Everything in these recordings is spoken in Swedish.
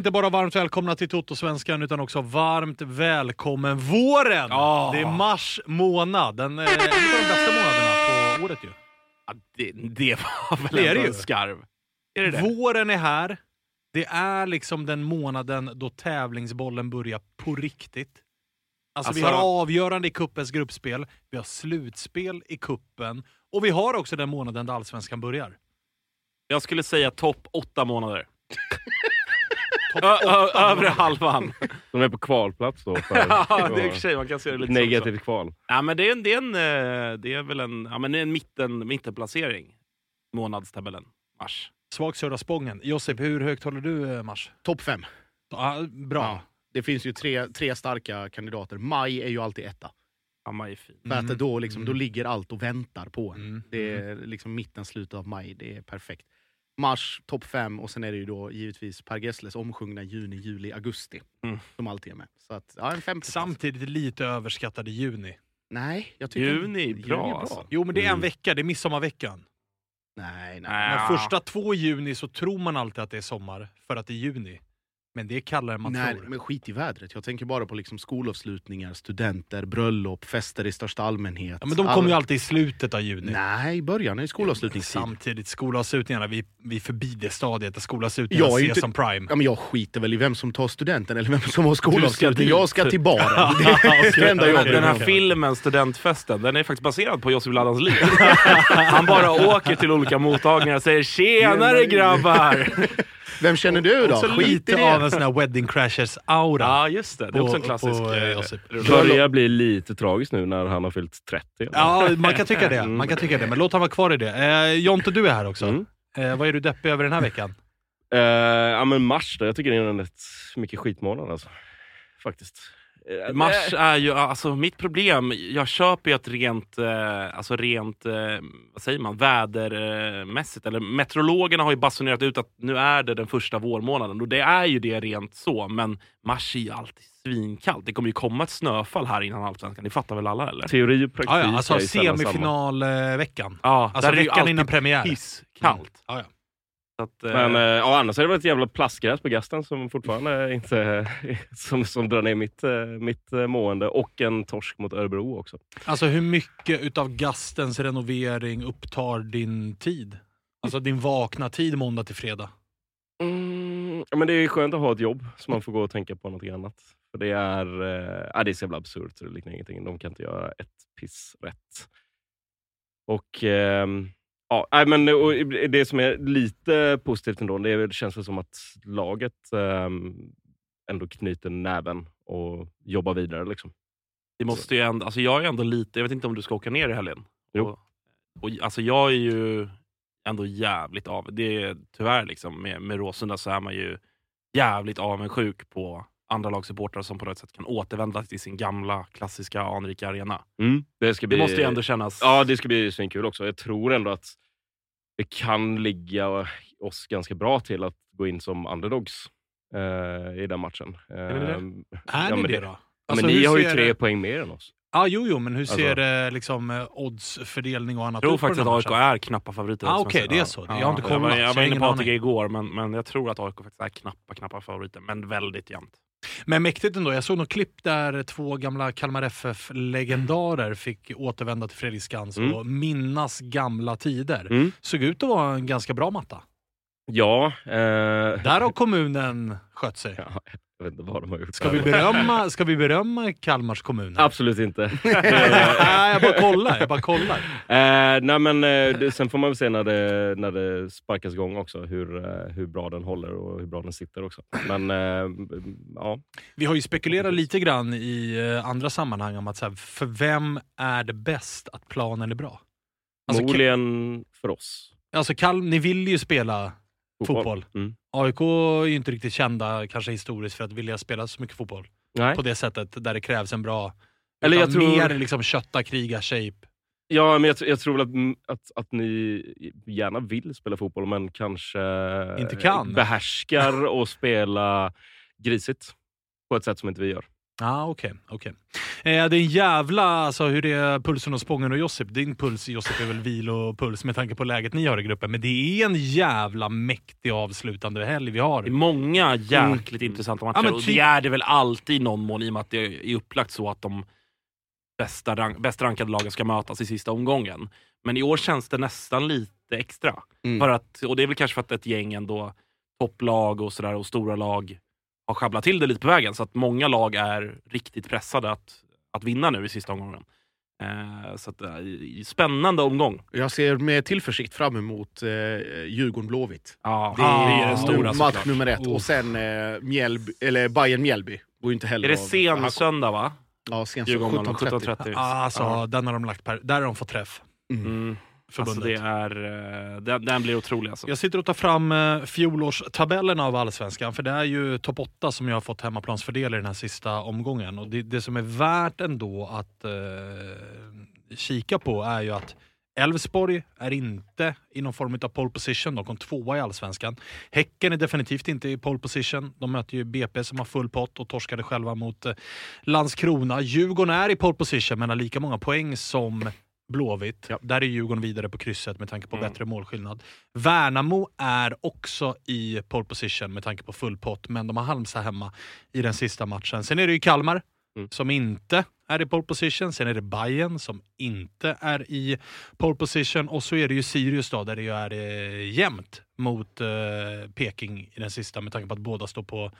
inte bara varmt välkomna till Toto-svenskan utan också varmt välkommen våren! Ja. Det är mars månad, den, eh, en av de bästa månaderna på året ju. Ja, det, det var väl Det är ändå en skarv? Är det det? Våren är här. Det är liksom den månaden då tävlingsbollen börjar på riktigt. Alltså, vi Alltså- har avgörande i kuppens gruppspel, vi har slutspel i kuppen och vi har också den månaden där allsvenskan börjar. Jag skulle säga topp åtta månader. Topp Ö, ö, åtta övre halvan. De är på kvalplats då. För, ja, det är i och för sig, man kan se det lite. Negativt kval. Ja, men det, är en, det, är en, eh, det är väl en, ja, men det är en mitten, mittenplacering. Månadstabellen. Mars. Svag södra Spången. Josip, hur högt håller du eh, mars? Topp fem. Ja, bra. Ja. Det finns ju tre, tre starka kandidater. Maj är ju alltid etta. Ja, maj är fin. För Mm. att då, liksom, då Mm. ligger allt och väntar på en. Mm. Det är liksom mitten, slutet av maj. Det är perfekt. Mars, topp fem. Och sen är det ju då givetvis Per Gessles omsjungna juni, juli, augusti. Mm. Som alltid är med. Så att, ja, en femte. Samtidigt lite överskattade juni. Nej, jag tycker Juni är bra, alltså. Jo, men det är en Mm. vecka. Det är midsommarveckan. Nej, nej. Ja. första två juni så tror man alltid att det är sommar, för att det är juni. Men det är kallare än man Nej, tror. men skit i vädret. Jag tänker bara på liksom skolavslutningar, studenter, bröllop, fester i största allmänhet. Ja, men de Alla- kommer ju alltid i slutet av juni. Nej, i början är skolavslutningstid. Samtidigt, skolavslutningarna, vi, vi är förbi det stadiet där skolavslutningarna ses inte- som prime. Ja, men jag skiter väl i vem som tar studenten eller vem som har skolavslutning. ska. Jag ska till baren. Det är det enda jag Den här filmen, Studentfesten, den är faktiskt baserad på Josef Laddans liv. Han bara åker till olika mottagningar och säger “Tjenare grabbar!” Vem känner du då? Också lite av en sån här wedding crashers-aura. Ja, just det. Det är också en klassisk... på, eh, eh. Börjar bli lite tragiskt nu när han har fyllt 30. eller? Ja, man kan tycka det. Man kan tycka det. Men låt han vara kvar i det. Eh, Jonte, du är här också. Mm. Eh, vad är du deppig över den här veckan? Eh, ja men mars då, jag tycker det är en rätt mycket skitmånad alltså. Faktiskt. Eh, Mars är ju, alltså mitt problem, jag köper ju att rent, eh, alltså rent, eh, vad säger man, vädermässigt, eller meteorologerna har ju basunerat ut att nu är det den första vårmånaden och det är ju det rent så, men mars är ju alltid svinkallt. Det kommer ju komma ett snöfall här innan Allsvenskan, det fattar väl alla eller? Teori och praktik Ja, ja, alltså semifinalveckan. Ja, Alltså där är det ju veckan alltid innan premiär. pisskallt. Ja, ja. Så att, eh, Men eh, ja, annars är det väl ett jävla plastgräs på gasten som fortfarande inte som, som drar ner mitt, eh, mitt eh, mående. Och en torsk mot Örebro också. Alltså hur mycket utav Gastens renovering upptar din tid? Alltså din vakna tid måndag till fredag? Mm, ja, men det är skönt att ha ett jobb så man får gå och tänka på något annat. För det är, eh, det är så jävla absurt så det liknar ingenting. De kan inte göra ett piss rätt. Och, ehm, ja, nej, men, det som är lite positivt ändå, det, är, det känns som att laget ehm, ändå knyter näven och jobbar vidare. Liksom. Det måste ju ändå, alltså jag är ändå lite, jag vet inte om du ska åka ner i helgen? Jo. Och, och, alltså jag är ju ändå jävligt av, det är tyvärr liksom med, med Råsunda så är man ju jävligt avundsjuk på andra lagsupportrar som på något sätt kan återvända till sin gamla klassiska anrika arena. Det, ska Det bli, måste ju ändå kännas... Ja, det ska bli svinkul också. Jag tror ändå att det kan ligga oss ganska bra till att gå in som underdogs eh, i den matchen. Är ni det? Ehm, Är ja, ni det då? Ja, Alltså, men ni har ju tre det- poäng mer än oss. Ja, jo, jo, men hur Alltså- ser eh, liksom, eh, oddsfördelning och annat Jag tror ut faktiskt att AIK är knappa favoriter. Ah, okej, jag det är så. Jag har inte Jag kollat, var, jag var inne ingen på ATG igår, men, men jag tror att AIK faktiskt är knappa, knappa favoriter. Men väldigt jämnt. Men mäktigt ändå. Jag såg något klipp där två gamla Kalmar FF-legendarer fick återvända till Fredriksskans Mm. och minnas gamla tider. Mm. Såg ut att vara en ganska bra matta. Ja. Eh, Där har kommunen skött sig. ja, jag vet inte vad de har gjort. Ska vi berömma, ska vi berömma Kalmars kommun? här? Absolut inte. Nej, jag bara kollar. Jag bara kollar. Eh, nej, men, eh, det, sen får man väl se när det, när det sparkas igång också hur, eh, hur bra den håller och hur bra den sitter också. Men eh, ja, Vi har ju spekulerat lite grann i eh, andra sammanhang om att så här, för vem är det bäst att planen är bra? Alltså, Ka- förmodligen för oss. alltså Kalm, ni vill ju spela fotboll. Mm. AIK är ju inte riktigt kända, kanske historiskt, för att vilja spela så mycket fotboll. Nej. På det sättet, där det krävs en bra... Eller jag tror- Mer liksom kötta, kriga, shape. Ja, men jag, jag tror väl att, mm, att, att ni gärna vill spela fotboll, men kanske Inte kan. behärskar och spela grisigt på ett sätt som inte vi gör. Ja, okej. okej. Eh, det är en jävla, alltså hur det är pulsen och Spången och Josip. Din puls Josip är väl vilopuls med tanke på läget ni har i gruppen. Men det är en jävla mäktig avslutande helg vi har. Det är många jäkligt intressanta matcher. Ja, men och typ- det är det väl alltid i någon mån i och med att det är upplagt så att de bästa rank, bäst rankade lagen ska mötas i sista omgången. Men i år känns det nästan lite extra. Mm. För att, och det är väl kanske för att ett gäng ändå, topplag och, sådär, och stora lag har sjabblat till det lite på vägen. Så att många lag är riktigt pressade att, att vinna nu i sista omgången. Eh, så att, eh, spännande omgång. Jag ser med tillförsikt fram emot eh, Djurgården-Blåvitt. Ja, Det det är är den stora match såklart. nummer ett. Oh. Och sen eh, Mjällby, eller Bayern mjällby går ju inte heller Är det av- sen söndag va? Ja, sen så Djurgården 17.30. 17.30. Ah, alltså, Ja. den har de lagt per, där har de fått träff. Mm. Alltså Förbundet. det är, eh, den, den blir otrolig alltså. Jag sitter och tar fram eh, fjolårstabellerna av Allsvenskan, för det är ju topp 8 som jag har fått hemmaplansfördel i den här sista omgången. Och det, det som är värt ändå att eh, kika på är ju att Elfsborg är inte i någon form av pole position. De kom tvåa i Allsvenskan. Häcken är definitivt inte i pole position. De möter ju BP som har full pott och torskade själva mot eh, Landskrona. Djurgården är i pole position men har lika många poäng som Blåvitt. Där är Djurgården vidare på krysset med tanke på Mm. bättre målskillnad. Värnamo är också i pole position med tanke på full pott, men de har Halmstad hemma i den sista matchen. Sen är det ju Kalmar Mm. som inte är i pole position. Sen är det Bayern som inte är i pole position. Och så är det ju Sirius då, där det ju är eh, jämnt mot eh, Peking i den sista med tanke på att båda står på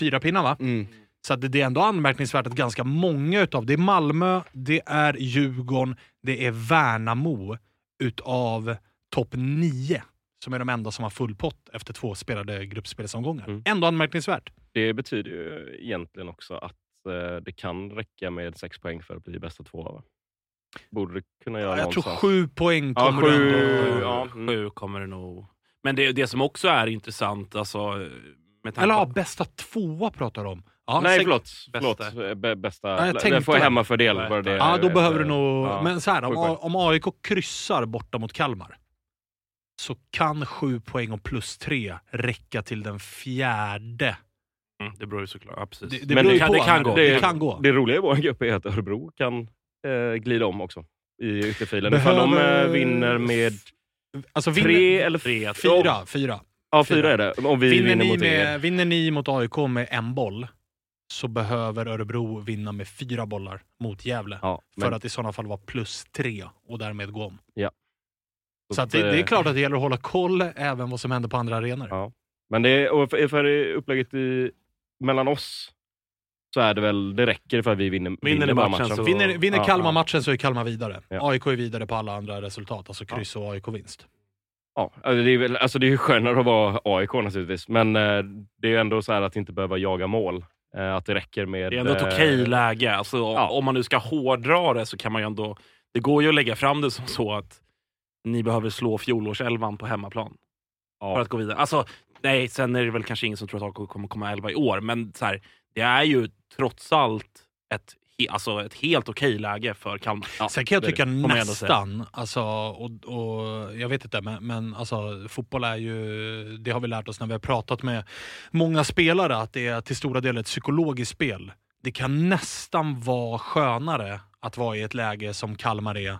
fyra pinnar. Va? Mm. Så att det är ändå anmärkningsvärt att ganska många utav, det är Malmö, det är Djurgården, det är Värnamo utav topp nio som är de enda som har full pott efter två spelade gruppspelsomgångar. Mm. Ändå anmärkningsvärt. Det betyder ju egentligen också att eh, det kan räcka med sex poäng för att bli bästa två. Va? Borde det kunna göra jag tror någonstans. sju poäng Ja, kommer sju, du ändå... ja. mm. Sju kommer det nog. Men det, det som också är intressant, alltså... Med tanke Eller ja, bästa tvåa pratar de om. Ja, Nej, sex- förlåt. Bästa. förlåt. Eh, Bä, bästa. Ja, tänkte får hemmafördel. Ja, det, Ja, då behöver du nog... ja. Men så här, om, om AIK kryssar borta mot Kalmar så kan sju poäng och plus tre räcka till den fjärde. Mm, det beror ju såklart. Ja, precis. Det, det Men det kan- på, det kan gå. Det, Det- kan gå. Det roliga i vår grupp är att Örebro kan eh, glida om också i ytterfilen. Ifall de Behöver- eh, vinner med Alltså, vinner, tre eller Tre, Fyra, fyra. Ja, fyra är det. Om vi Vinner, vinner ni mot er. med, vinner ni mot AIK med en boll så behöver Örebro vinna med fyra bollar mot Gävle. Ja, För men- att i sådana fall vara plus tre och därmed gå om. Ja. Så att det, det är klart att det gäller att hålla koll även vad som händer på andra arenor. Ja. Men det, är- för, för upplägget i, mellan oss så är det väl, det räcker för att vi vinner, Vinner ni bara matchen så- Vinner, vinner Ja, Kalmar ja. matchen så är Kalmar vidare. Ja. AIK är vidare på alla andra resultat, alltså kryss och AIK-vinst. Ja, alltså det är väl, alltså det är ju skönare att vara AIK naturligtvis, men eh, det är ju ändå så här att inte behöva jaga mål. Eh, att det räcker med... Det är ändå ett eh, okej läge. Alltså, ja. Om man nu ska hårdra det så kan man ju ändå... Det går ju att lägga fram det som så att ni behöver slå fjolårselvan på hemmaplan för att gå vidare. Alltså, nej, sen är det väl kanske ingen som tror att AIK kommer komma 11 i år, men så här, det är ju trots allt ett, alltså ett helt okej läge för Kalmar. Sen kan jag tycka nästan, alltså, och, och, jag vet inte, men, men alltså, fotboll är ju, det har vi lärt oss när vi har pratat med många spelare, att det är till stora delar ett psykologiskt spel. Det kan nästan vara skönare att vara i ett läge som Kalmar är,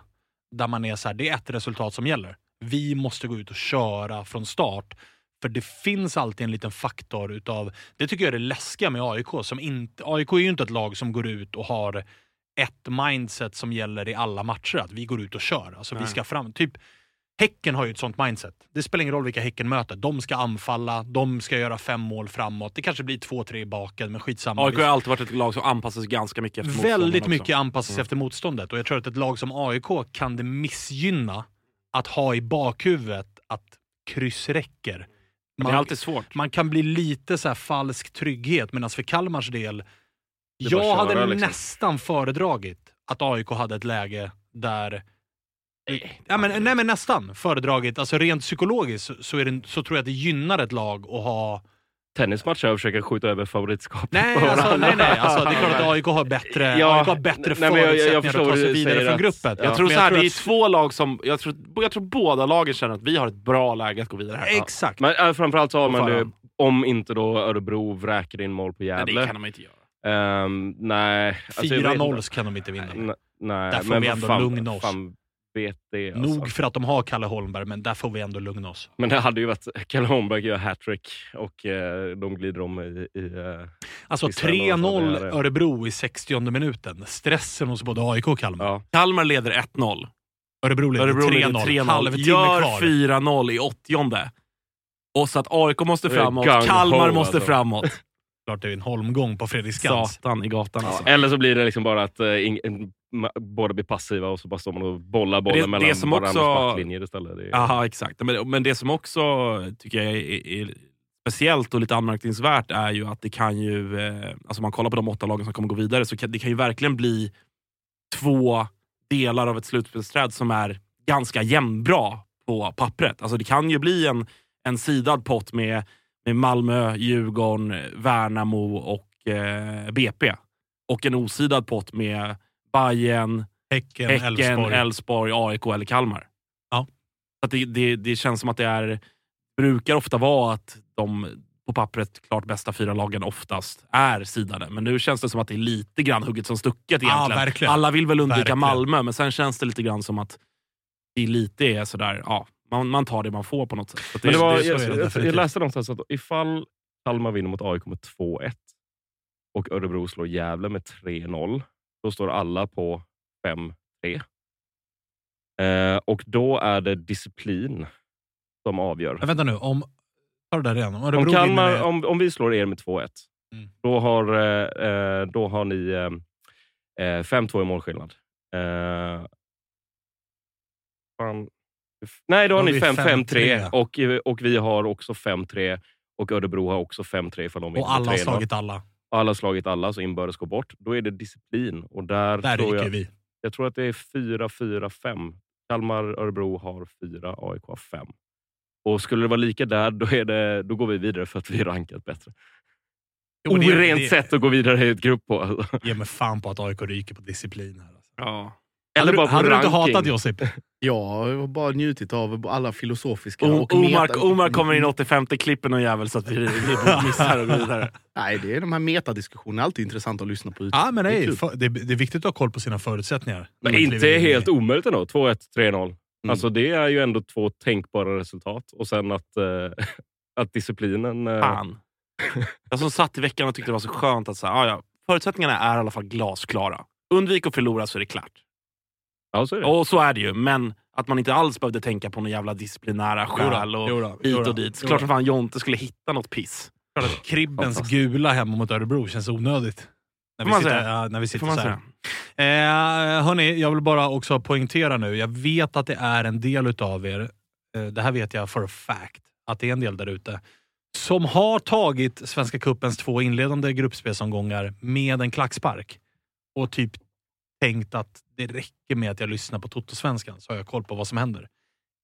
där man är så här, det är ett resultat som gäller. Vi måste gå ut och köra från start. För det finns alltid en liten faktor utav, det tycker jag är det läskiga med AIK. Som inte, AIK är ju inte ett lag som går ut och har ett mindset som gäller i alla matcher. Att vi går ut och kör. Alltså vi ska fram. Typ, Häcken har ju ett sånt mindset. Det spelar ingen roll vilka Häcken möter. De ska anfalla, de ska göra fem mål framåt. Det kanske blir två, tre i baken, men skitsamma. AIK har alltid varit ett lag som anpassar sig ganska mycket efter motståndaren Väldigt också. mycket anpassas Mm. efter motståndet. Och jag tror att ett lag som AIK kan det missgynna att ha i bakhuvudet att kryss räcker. Men det är alltid svårt. man kan bli lite så här falsk trygghet, medan för Kalmars del, jag hade köra, liksom. nästan föredragit att AIK hade ett läge där Ja, men, nej men nästan föredragit. Alltså rent psykologiskt så, så, är det, så tror jag att det gynnar ett lag att ha... Tennismatcher och försöka skjuta över favoritskapet Nej, på alltså, nej, nej. Alltså, det är klart att AIK har bättre, Ja, AIK har bättre nej, men jag- jag förutsättningar förstår att ta sig vidare från att- gruppet. Ja. Jag tror så här, tror det är att- två lag som... Jag tror, jag tror båda lagen känner att vi har ett bra läge att gå vidare här. Exakt. Men äh, framförallt så har man det, fan. om inte då Örebro vräker in mål på Nej, Gävle. det kan de inte göra. Ehm, nej. alltså, jag vet 4-0 inte. kan de inte vinna. N- Nej, Där får men vi ändå fan, lugna oss. Fan vet det, alltså. Nog för att de har Kalle Holmberg, men där får vi ändå lugna oss. Men det hade ju varit Kalle Holmberg gör hattrick och eh, de glider om i... i eh, Alltså Visst är det 3-0 något, det är det. Örebro i 60 minuten. Stressen hos både AIK och Kalmar. ja. Kalmar leder 1-0. Örebro leder Örebro leder 3-0. 3-0. Halvtimme Gör kvar. 4-0 i 80 Och så att AIK måste framåt, Kalmar måste alltså. framåt. Klart det är en holmgång på Fredriksskans. Satan i gatan alltså. Eller så blir det liksom bara att båda blir passiva och så bara står man och bollar bollen Det- mellan det som varandras också- backlinjer istället. Det är, Jaha, exakt. Men, men det som också tycker jag är, är speciellt och lite anmärkningsvärt är ju att det kan ju, eh, alltså om man kollar på de åtta lagen som kommer gå vidare, så kan det kan ju verkligen bli två delar av ett slutspelsträd som är ganska jämnbra på pappret. Alltså det kan ju bli en, en sidad pott med, med Malmö, Djurgården, Värnamo och eh, BP. Och en osidad pott med Bayern, Häcken, Häcken, Elfsborg. AIK eller Kalmar. Ja. Så att det, det, det känns som att det är, brukar ofta vara att de på pappret klart bästa fyra lagen oftast är sidade. Men nu känns det som att det är lite grann hugget som stucket Ja, egentligen. verkligen. Alla vill väl undvika Verkligen. Malmö, men sen känns det lite grann som att det lite är sådär, ja, man, man tar det man får på något sätt. Så att Men det var, är jag, det jag, definitivt. jag läste någonstans att ifall Kalmar vinner mot AIK med 2-1 och Örebro slår Gävle med 3-0, då står alla på 5-3. Eh, och då är det disciplin som avgör. Men vänta nu, om... Ta det där igen. Om Om, Kalmar, med- om, om vi slår er med 2-1, Mm. då, har, eh, eh, då har ni eh, eh, 5-2 i målskillnad. Eh, fan. Nej, då har Då ni vi 5-5-3 5-3. och, eh, och vi har också 5-3 och Örebro har också 5-3 ifall de Och alla har med 3-0. slagit alla. Alla har slagit alla, så inbördes går bort. Då är det disciplin. Och där Där tror jag, vi. jag tror att det är 4-4-5. Kalmar, Örebro har 4, AIK har 5. Och skulle det vara lika där, då, är det, då går vi vidare för att vi är rankat bättre. Jo, det- Orent det- sätt att gå vidare i ett grupp på. alltså. Ge mig fan på att AIK ryker på disciplin här. Alltså. Ja. Eller hade bara på hade du inte hatat Josip? Ja, jag har bara njutit av alla filosofiska O- och Omar, Omar kommer in 85 klippen och jävel så att vi, vi missar och vidare. Nej, det är de här metadiskussionerna. alltid intressant att lyssna på. Ja, men Det är nej, det, det är viktigt att ha koll på sina förutsättningar. Men inte helt omöjligt ändå. 2-1, 3-0. Mm. Alltså det är ju ändå två tänkbara resultat. Och sen att, eh, att disciplinen... eh, Fan. Jag som satt i veckan och tyckte det var så skönt att så här, ah, ja, förutsättningarna är i alla fall glasklara. Undvik att förlora så är det klart. Ja, så är det. Och så är det ju, men att man inte alls behövde tänka på några jävla disciplinära skäl och jodå, hit och dit. Klart som fan Jonte skulle hitta något piss. Klart att Kribbens gula hemma mot Örebro känns onödigt. När vi man sitter, ja, när vi sitter man så här. Eh, hörni, jag vill bara också poängtera nu. Jag vet att det är en del utav er, eh, det här vet jag for a fact, att det är en del där ute, som har tagit Svenska Cupens två inledande gruppspelsomgångar med en klackspark och typ tänkt att det räcker med att jag lyssnar på Toto-svenskan så har jag koll på vad som händer.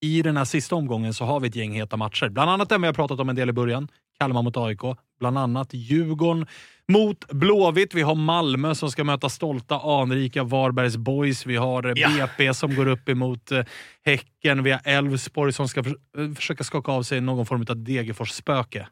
I den här sista omgången så har vi ett gäng heta matcher. Bland annat den vi har pratat om en del i början. Kalmar mot AIK. Bland annat Djurgården mot Blåvitt. Vi har Malmö som ska möta stolta, anrika Varbergs Boys. Vi har Ja. BP som går upp emot eh, Häcken. Vi har Elfsborg som ska eh, försöka skaka av sig någon form av Degerfors-spöke.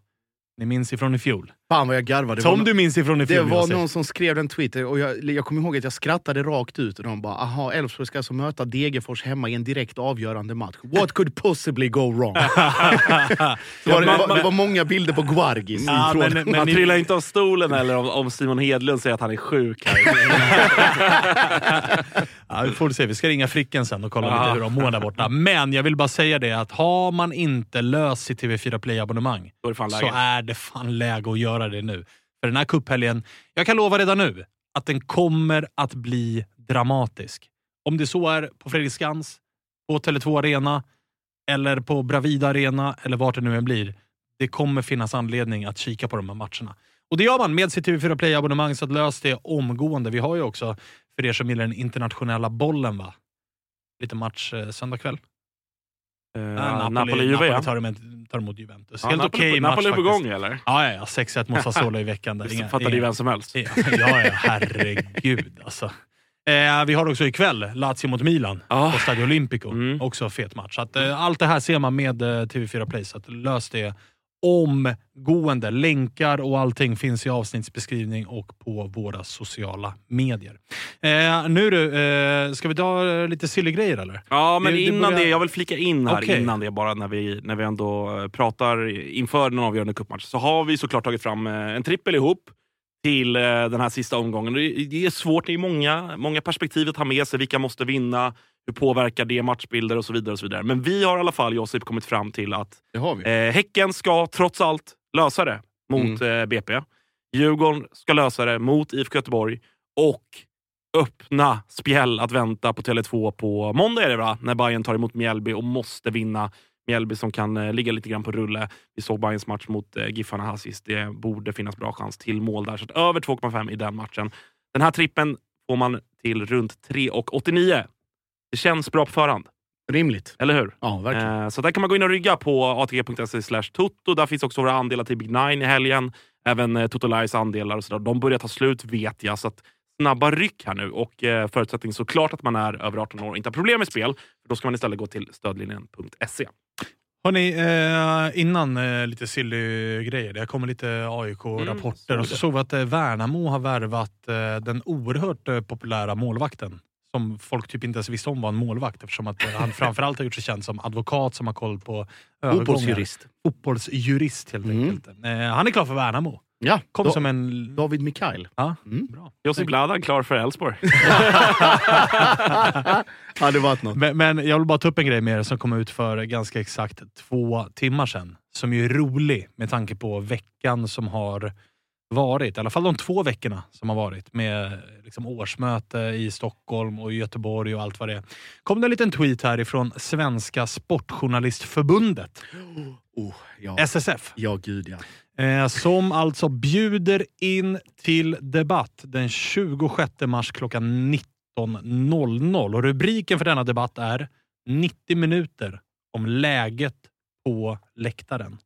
Ni minns ifrån i fjol. Fan vad jag garvade. Det Som du minns ifrån i Det var någon som skrev den tweeten och jag, jag kommer ihåg att jag skrattade rakt ut. Och de bara “Aha, Elfsborg ska alltså möta Degerfors hemma i en direkt avgörande match. What could possibly go wrong?” Så var det, var, det var många bilder på Guargis. Ja, i tråden. men- Man trillar inte av stolen eller om, om Simon Hedlund säger att han är sjuk. Här. Ja, vi får se. Vi ska ringa Fricken sen och kolla Ja. lite hur de mår där borta. Men jag vill bara säga det att har man inte löst sitt TV4 Play-abonnemang det så är det fan läge att göra det nu. För den här cuphelgen, jag kan lova redan nu att den kommer att bli dramatisk. Om det så är på Fredriksskans, på Tele2 Arena eller på Bravida Arena eller vart det nu än blir. Det kommer finnas anledning att kika på de här matcherna. Och det gör man med sitt TV4 Play-abonnemang, så att lös det omgående. Vi har ju också, för er som gillar den internationella bollen, va? lite match eh, söndag kväll. Ja, Napoli-Juve, Napoli ja. tar, em- tar emot Juventus. Ja, Helt Napoli, okej match Napoli är på gång eller? Ja, ja, ja. 6-1 mot Sassuolo i veckan. Där. Inga- fattar ju vem som helst. Ja, ja, herregud alltså. Eh, vi har också ikväll Lazio mot Milan Ja. på Stadio Olimpico. Mm. Också fet match. Att, eh, allt det här ser man med eh, TV4 Play, så att lös det omgående. Länkar och allting finns i avsnittsbeskrivning och på våra sociala medier. Eh, nu du, eh, ska vi ta lite silly grejer eller? Ja, men Det- det innan börjar- det, jag vill flika in här Okej. innan det bara när vi, när vi ändå eh, pratar inför den avgörande cupmatch så har vi såklart tagit fram eh, en trippel ihop till eh, den här sista omgången. Det är svårt, det är många, många perspektiv att ha med sig. Vilka måste vinna? Hur påverkar det matchbilder och så vidare. och så vidare. Men vi har i alla fall, Josip, kommit fram till att. Eh, häcken ska trots allt lösa det mot eh, BP. Djurgården ska lösa det mot IFK Göteborg. Och öppna spjäll att vänta på Tele2 på måndag är det va? När Bayern tar emot Mjällby och måste vinna. Mjällby som kan eh, ligga lite grann på rulle. Vi såg Bayerns match mot eh, Giffarna här sist. Det borde finnas bra chans till mål där. Så över 2,5 i den matchen. Den här trippen får man till runt 3,89. Det känns bra på förhand. Rimligt. Eller hur? Ja, verkligen. Eh, så där kan man gå in och rygga på atg.se toto. Där finns också våra andelar till Big Nine i helgen. Även eh, Toto Lives andelar och sådär. De börjar ta slut vet jag. Så att snabba ryck här nu. Och eh, förutsättning såklart att man är över 18 år och inte har problem med spel. För då ska man istället gå till stödlinjen.se. Hörni, eh, innan eh, lite silly grejer. Det kommer lite AIK-rapporter. Mm, och så såg vi att eh, Värnamo har värvat eh, den oerhört eh, populära målvakten. Som folk typ inte ens visste om var en målvakt eftersom att eh, han framförallt har gjort sig känd som advokat som har koll på övergångar. Fotbollsjurist. Fotbollsjurist helt Mm. enkelt. Han är klar för Värnamo. Ja, Kom da- som en... David Mikael. Ja, Mm. bra. Josip Ladan klar för Elfsborg. hade varit något. Men, men jag vill bara ta upp en grej med er som kom ut för ganska exakt två timmar sedan. Som ju är rolig med tanke på veckan som har varit. I alla fall de två veckorna som har varit med liksom årsmöte i Stockholm och Göteborg och allt vad det är. kom det en liten tweet här ifrån Svenska Sportjournalistförbundet, Oh, ja. SSF. ja, gud ja. Eh, som alltså bjuder in till debatt den 26 mars klockan 19.00. Och rubriken för denna debatt är 90 minuter om läget på läktaren.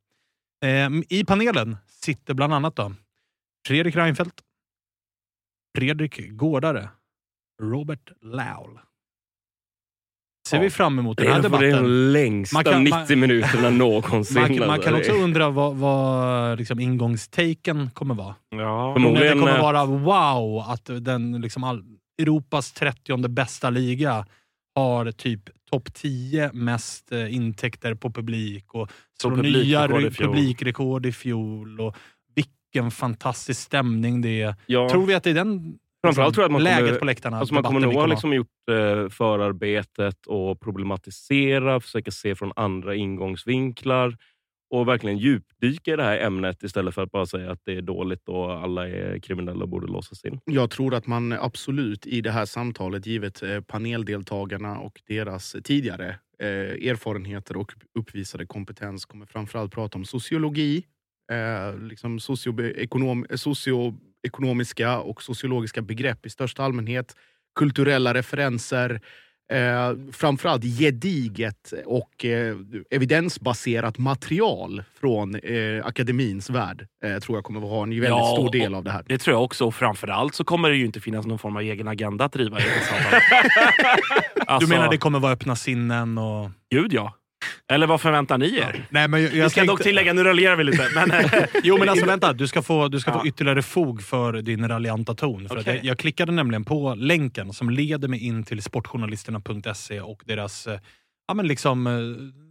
Eh, I panelen sitter bland annat då Fredrik Reinfeldt, Fredrik Gårdare, Robert Laul. Ser Ja. vi fram emot Det den här är nog de debatten. längsta Man kan- 90 minuterna någonsin. Man, man kan också undra vad, vad liksom ingångstaken kommer vara. Ja. Att det Förmodligen, kommer eh, vara wow att den liksom all, Europas 30 bästa liga har typ topp 10 mest eh, intäkter på publik och slår nya publikrekord i fjol. Och vilken fantastisk stämning det är. Ja. Tror vi att det är den Framförallt tror jag att man läget kommer, på läktarna. alltså man kommer nog ha liksom gjort eh, förarbetet och problematisera, försöka se från andra ingångsvinklar och verkligen djupdyka i det här ämnet istället för att bara säga att det är dåligt och alla är kriminella och borde låsas in. Jag tror att man absolut i det här samtalet, givet eh, paneldeltagarna och deras tidigare eh, erfarenheter och uppvisade kompetens, kommer framförallt prata om sociologi, eh, liksom socioekonom, socioekonomiska och sociologiska begrepp i största allmänhet, kulturella referenser, eh, framförallt gediget och eh, evidensbaserat material från eh, akademins värld eh, tror jag kommer att ha en väldigt Ja, stor del av det här. Det tror jag också. Och framförallt så kommer det ju inte finnas någon form av egen agenda att driva i alltså, Du menar det kommer vara öppna sinnen och... Gud ja. Eller vad förväntar ni er? Nej, men jag, jag Vi ska tänkte- dock tillägga, nu raljerar vi lite. Men, eh, Jo men alltså vänta, du ska få, du ska få Ja. ytterligare fog för din raljanta ton. För Okej. jag, jag klickade nämligen på länken som leder mig in till sportjournalisterna.se och deras... eh, Ja, men liksom, eh,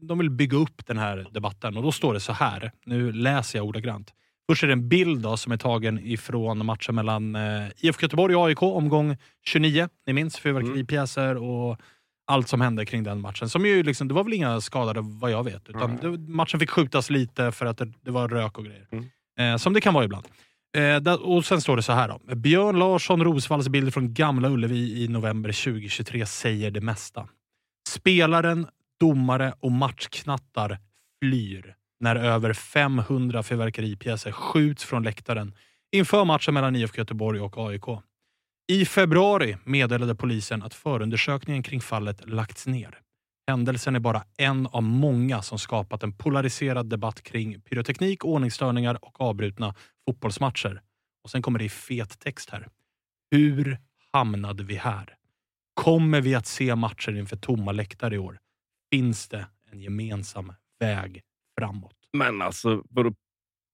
de vill bygga upp den här debatten och då står det så här. Nu läser jag ordagrant. Först är det en bild då, som är tagen ifrån matchen mellan eh, IFK Göteborg och AIK, omgång 29. Ni minns fyrverkeripjäser och allt som hände kring den matchen. Som ju liksom, det var väl inga skadade vad jag vet. Utan det, matchen fick skjutas lite för att det, det var rök och grejer. Eh, som det kan vara ibland. Eh, där, och Sen står det så här. Då. Björn Larsson Rosvalls bild från Gamla Ullevi i november 2023 säger det mesta. Spelaren, domare och matchknattar flyr när över 500 fyrverkeripjäser skjuts från läktaren inför matchen mellan IFK Göteborg och AIK. I februari meddelade polisen att förundersökningen kring fallet lagts ner. Händelsen är bara en av många som skapat en polariserad debatt kring pyroteknik, ordningsstörningar och avbrutna fotbollsmatcher. Och Sen kommer det i fet text här. Hur hamnade vi här? Kommer vi att se matcher inför tomma läktare i år? Finns det en gemensam väg framåt? Men alltså, vadå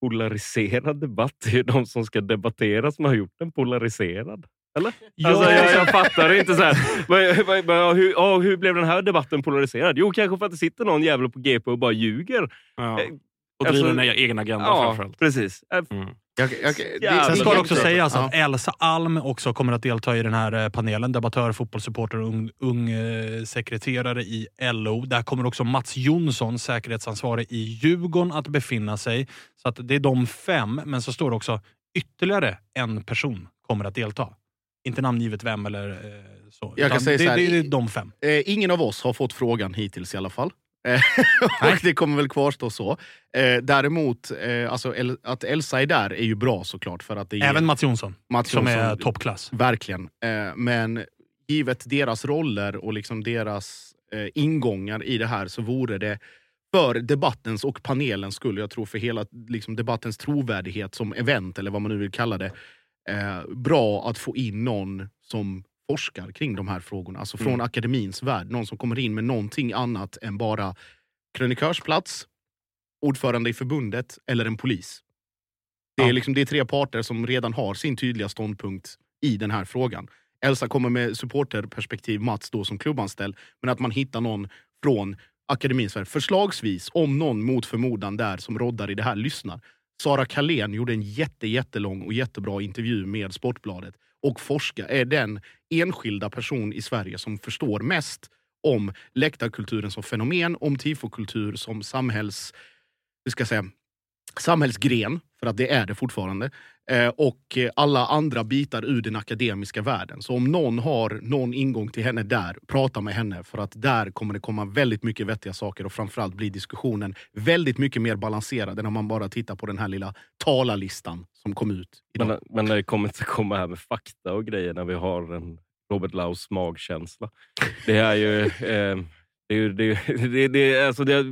polariserad debatt? Det är ju de som ska debattera som har gjort den polariserad. Eller? Ja, alltså, jag, alltså- jag fattar inte. Så här. Men, men, men, hur, ja, hur blev den här debatten polariserad? Jo, kanske för att det sitter någon jävel på GP och bara ljuger. ja. Eh, Och alltså- driver en egen agenda Ja, framförallt. precis. Eh, Mm. Jag, jag, Jävlar. Sen ska det också sägas Ja. att Elsa Alm också kommer att delta i den här eh, panelen. Debattör, fotbollssupporter och ung, ung eh, sekreterare i LO. Där kommer också Mats Jonsson, säkerhetsansvarig i Djurgården, att befinna sig. Så att det är de fem, men så står det också ytterligare en person kommer att delta. Inte namngivet vem eller eh, så. Jag kan säga det, så här, det, det är de fem. Eh, ingen av oss har fått frågan hittills i alla fall. Eh, och det kommer väl kvarstå så. Eh, däremot, eh, alltså, El- att Elsa är där är ju bra såklart. För att det Även Mats Jonsson, Mats som är Jonsson- toppklass. Verkligen. Eh, men givet deras roller och liksom deras eh, ingångar i det här så vore det för debattens och panelens skull, jag tror för hela liksom, debattens trovärdighet som event, eller vad man nu vill kalla det, eh, bra att få in någon som forskar kring de här frågorna. Alltså från akademins värld. Någon som kommer in med någonting annat än bara krönikörsplats, ordförande i förbundet eller en polis. Det är, Ja. liksom, det är tre parter som redan har sin tydliga ståndpunkt i den här frågan. Elsa kommer med supporterperspektiv, Mats då som klubbanställd. Men att man hittar någon från akademins värld. Förslagsvis, om någon mot förmodan där som roddar i det här lyssnar. Sara Kalén gjorde en jätte, jättelång och jättebra intervju med Sportbladet och Forska är den enskilda person i Sverige som förstår mest om läktarkulturen som fenomen, om tifokultur som samhälls... hur ska säga, samhällsgren, för att det är det fortfarande, eh, och alla andra bitar ur den akademiska världen. Så om någon har någon ingång till henne där, prata med henne för att där kommer det komma väldigt mycket vettiga saker och framförallt blir diskussionen väldigt mycket mer balanserad än om man bara tittar på den här lilla talarlistan som kom ut idag. Men, men när det kommer inte komma här med fakta och grejer när vi har en Robert Laus magkänsla. Det är ju... Eh, det är, det är, det, är, alltså det,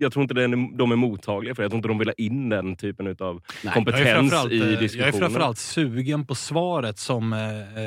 jag tror inte den, de är mottagliga för det. Jag tror inte de vill ha in den typen av kompetens i eh, jag är diskussionen. framförallt sugen på svaret som eh,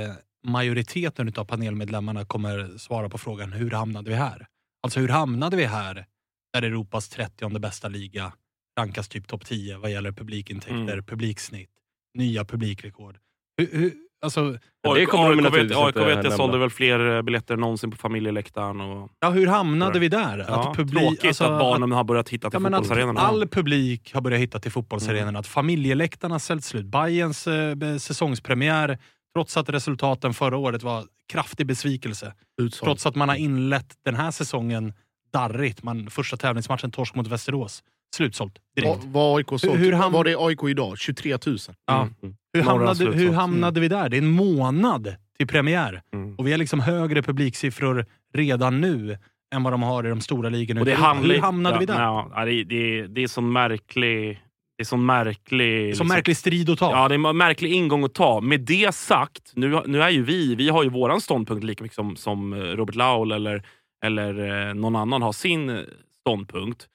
eh, majoriteten av panelmedlemmarna kommer svara på frågan hur hamnade vi här? Alltså hur hamnade vi här där Europas 30 bästa liga rankas typ topp 10 vad gäller publikintäkter, Mm. publiksnitt, nya publikrekord. Hur, hur, alltså, Ja, det kommer de AIK vet, naturligtvis AIK vet jag sålde väl fler eh, biljetter än någonsin på familjeläktaren. Och, ja, hur hamnade vi där? ja, publi- tråkigt alltså, att barnen har börjat hitta till Ja, att fotbollsarenorna. all publik har börjat hitta till Mm. fotbollsarenorna. Att familjeläktarna har säljt slut. Bajens eh, säsongspremiär Trots att resultaten förra året var kraftig besvikelse. Utsåld. Trots att man har inlett den här säsongen darrigt. Man, första tävlingsmatchen, torsk mot Västerås. Slutsålt direkt. Vad AIK sålt? Hur ham- Vad är AIK idag? 23 000? Ja. Mm. Hur, Norra hamnade, hur hamnade vi där? Det är en månad till premiär. Mm. Och vi har liksom högre publiksiffror redan nu än vad de har i de stora ligorna. Och det handlar, hur hamnade ja, vi där? Ja, det, det, det är sån märklig... Det är sån märklig... liksom- Som märklig strid att ta. Ja, det är en märklig ingång att ta. Med det sagt, nu, nu är ju vi, vi har ju våran ståndpunkt lika mycket som, som eh, Robert Laul eller, eller eh, någon annan har sin eh, ståndpunkt.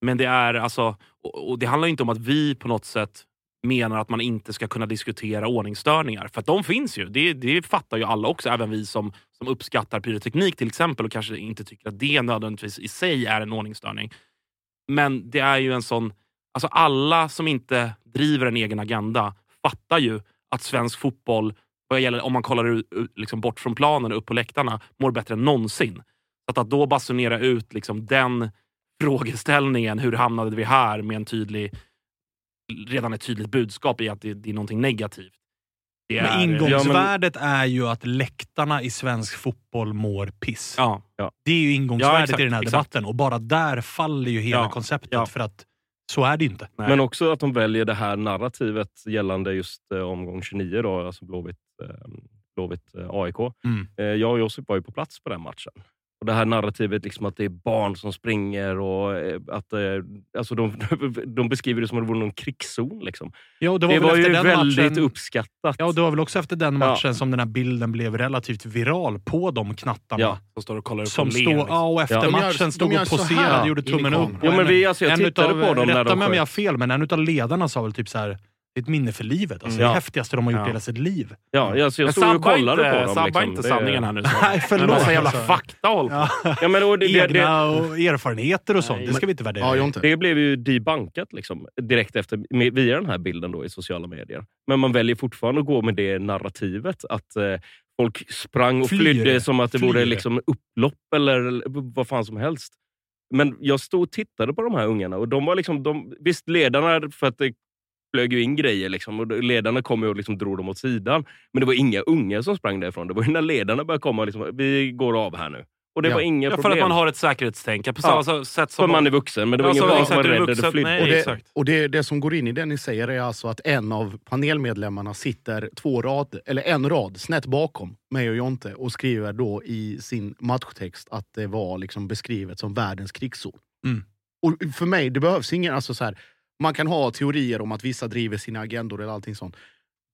Men det är alltså, och, och det handlar inte om att vi på något sätt menar att man inte ska kunna diskutera ordningsstörningar. För att de finns ju. Det, det fattar ju alla också. Även vi som, som uppskattar pyroteknik till exempel och kanske inte tycker att det nödvändigtvis i sig är en ordningsstörning. Men det är ju en sån... Alltså alla som inte driver en egen agenda fattar ju att svensk fotboll, vad gäller, om man kollar ut, liksom bort från planen och upp på läktarna, mår bättre än någonsin. Så att, att då basunera ut liksom den frågeställningen, hur hamnade vi här, med en tydlig, redan ett tydligt budskap i att det, det är någonting negativt. Det Men är, ingångsvärdet är ju att läktarna i svensk fotboll mår piss. Ja. Det är ju ingångsvärdet Ja, exakt, i den här exakt. debatten och bara där faller ju hela Ja, konceptet. ja. För att så är det inte. Nej. Men också att de väljer det här narrativet gällande just eh, omgång 29, då, alltså Blåvitt, eh, Blåvitt eh, AIK. Mm. Eh, jag och Josip var ju på plats på den matchen. Och Det här narrativet liksom att det är barn som springer och eh, att eh, alltså de, de beskriver det som att det vore någon krigszon. Liksom. Ja, och det Det var, var, väl ju väldigt matchen, uppskattat. Ja, och det var väl också efter den Ja. matchen som den här bilden blev relativt viral på de knattarna. Ja. Som står och kollar upp Som och stod, liksom. ja, och efter Ja. Matchen stod och så poserade, här gjorde tummen upp. Ja, Och men en- vi, alltså, jag en tittade utav- på dem när Rätta de mig om jag har fel, men en av ledarna sa väl typ så här. Det är ett minne för livet. Alltså, Mm. Det Ja. häftigaste de har gjort Ja. i hela sitt liv. Ja, alltså, jag Men stod och kollade inte, på dem. sabba liksom. inte sanningen här nu. Så. Nej, förlåt. Men massa jävla Alltså. fakta håll på. Ja, men, och det, det, det, Egna och erfarenheter och sånt, Nej, det ska vi inte värdera. Ja, Jonte. Det blev ju debankat liksom, direkt efter, med, via den här bilden då i sociala medier. Men man väljer fortfarande att gå med det narrativet. Att eh, folk sprang och Flyr. flydde som att det vore Flyr. liksom upplopp eller, eller vad fan som helst. Men jag stod och tittade på de här ungarna och de var liksom, de, visst ledarna, för att det flög ju in grejer liksom, och ledarna kom och liksom drog dem åt sidan. Men det var inga unga som sprang därifrån. Det var ju när ledarna började komma och liksom, vi går av här nu. Och det Ja. var inga Ja, för problem. att man har ett säkerhetstänk. På Ja. samma sätt som... för man är vuxen, men det var Ja, ingen som var rädd eller flydde. Och, det, och det, det som går in i det ni säger är alltså att en av panelmedlemmarna sitter två rad, eller en rad snett bakom mig och Jonte och skriver då i sin matchtext att det var liksom beskrivet som världens krigszon. Mm. Och för mig, det behövs ingen... Alltså så här, man kan ha teorier om att vissa driver sina agendor eller allting sånt.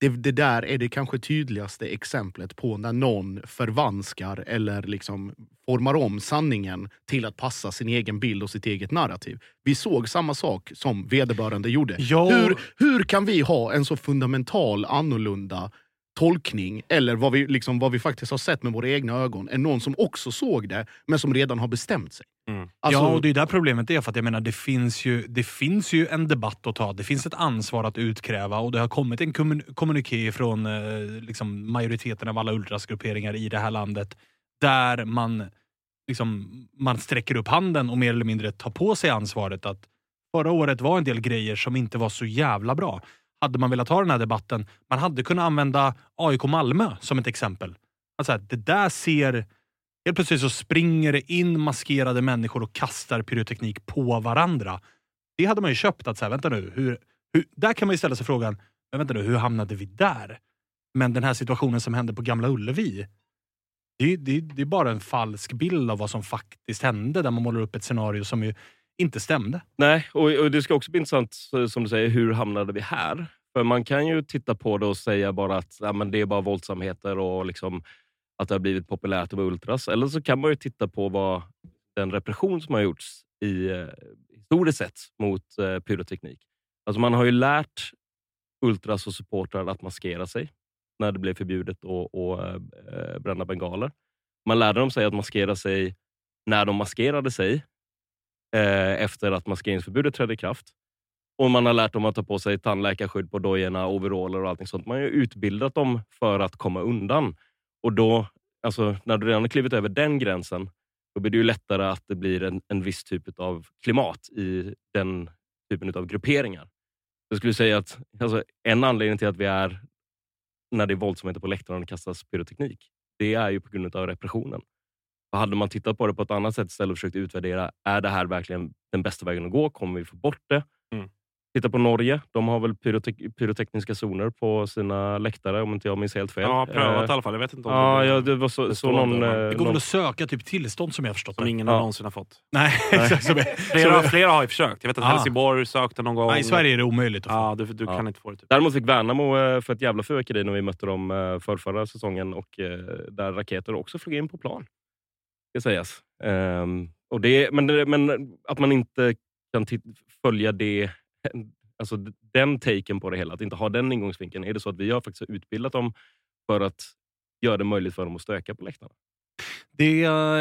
Det, det där är det kanske tydligaste exemplet på när någon förvanskar eller liksom formar om sanningen till att passa sin egen bild och sitt eget narrativ. Vi såg samma sak som vederbörande gjorde. Hur, hur kan vi ha en så fundamental annorlunda tolkning, eller vad vi, liksom, vad vi faktiskt har sett med våra egna ögon, än någon som också såg det, men som redan har bestämt sig? Mm. Alltså, ja, och det är där problemet är. För att jag menar, det finns, ju, det finns ju en debatt att ta. Det finns ett ansvar att utkräva och det har kommit en kommun- kommuniké från eh, liksom, majoriteten av alla ultrasgrupperingar i det här landet där man, liksom, man sträcker upp handen och mer eller mindre tar på sig ansvaret att förra året var en del grejer som inte var så jävla bra. Hade man velat ha den här debatten, man hade kunnat använda AIK Malmö som ett exempel. Alltså, här, det där ser Helt plötsligt så springer det in maskerade människor och kastar pyroteknik på varandra. Det hade man ju köpt. att så här, vänta nu, hur, hur, Där kan man ju ställa sig frågan, men vänta nu, hur hamnade vi där? Men den här situationen som hände på Gamla Ullevi, det, det, det är bara en falsk bild av vad som faktiskt hände, där man målar upp ett scenario som ju inte stämde. Nej, och, och det ska också bli intressant, som du säger, hur hamnade vi här? För man kan ju titta på det och säga bara att ja, men det är bara våldsamheter och liksom att det har blivit populärt att vara ultras. Eller så kan man ju titta på vad den repression som har gjorts i, eh, historiskt sett mot eh, pyroteknik. Alltså man har ju lärt ultras och supportrar att maskera sig när det blev förbjudet att att, eh, bränna bengaler. Man lärde dem sig att maskera sig när de maskerade sig eh, efter att maskeringsförbudet trädde i kraft. Och man har lärt dem att ta på sig tandläkarskydd på dojorna, overaller och allting sånt. Man har ju utbildat dem för att komma undan. Och då, alltså, när du redan har klivit över den gränsen, då blir det ju lättare att det blir en, en viss typ av klimat i den typen av grupperingar. Jag skulle säga att alltså, en anledning till att vi är när det är våldsamheter på läktaren och det kastas pyroteknik, det är ju på grund av repressionen. Hade man tittat på det på ett annat sätt istället och försökt utvärdera, är det här verkligen den bästa vägen att gå? Kommer vi få bort det? Mm. Titta på Norge. De har väl pyrotek- pyrotekniska zoner på sina läktare om inte jag minns helt fel. Har prövat Eh, i alla fall. Jag vet inte om Ja, det, ja, det var så, det så någon... eh, Det går någon väl att söka typ tillstånd som jag har förstått som ingen Ja. någonsin har fått. Nej, Flera, flera har ju försökt. Jag vet att Ah. Helsingborg sökte någon gång. nej, I Sverige är det omöjligt att få. Ja, du, du Ja. kan inte få det. Typ. Däremot fick Värnamo eh, för ett jävla fyrverkeri när vi mötte dem för förra säsongen och där raketer också flög in på plan. Ska sägas. Ehm, och det, men, men att man inte kan följa det, alltså den taken på det hela, att inte ha den ingångsvinkeln. Är det så att vi har faktiskt utbildat dem för att göra det möjligt för dem att stöka på läktarna? Det,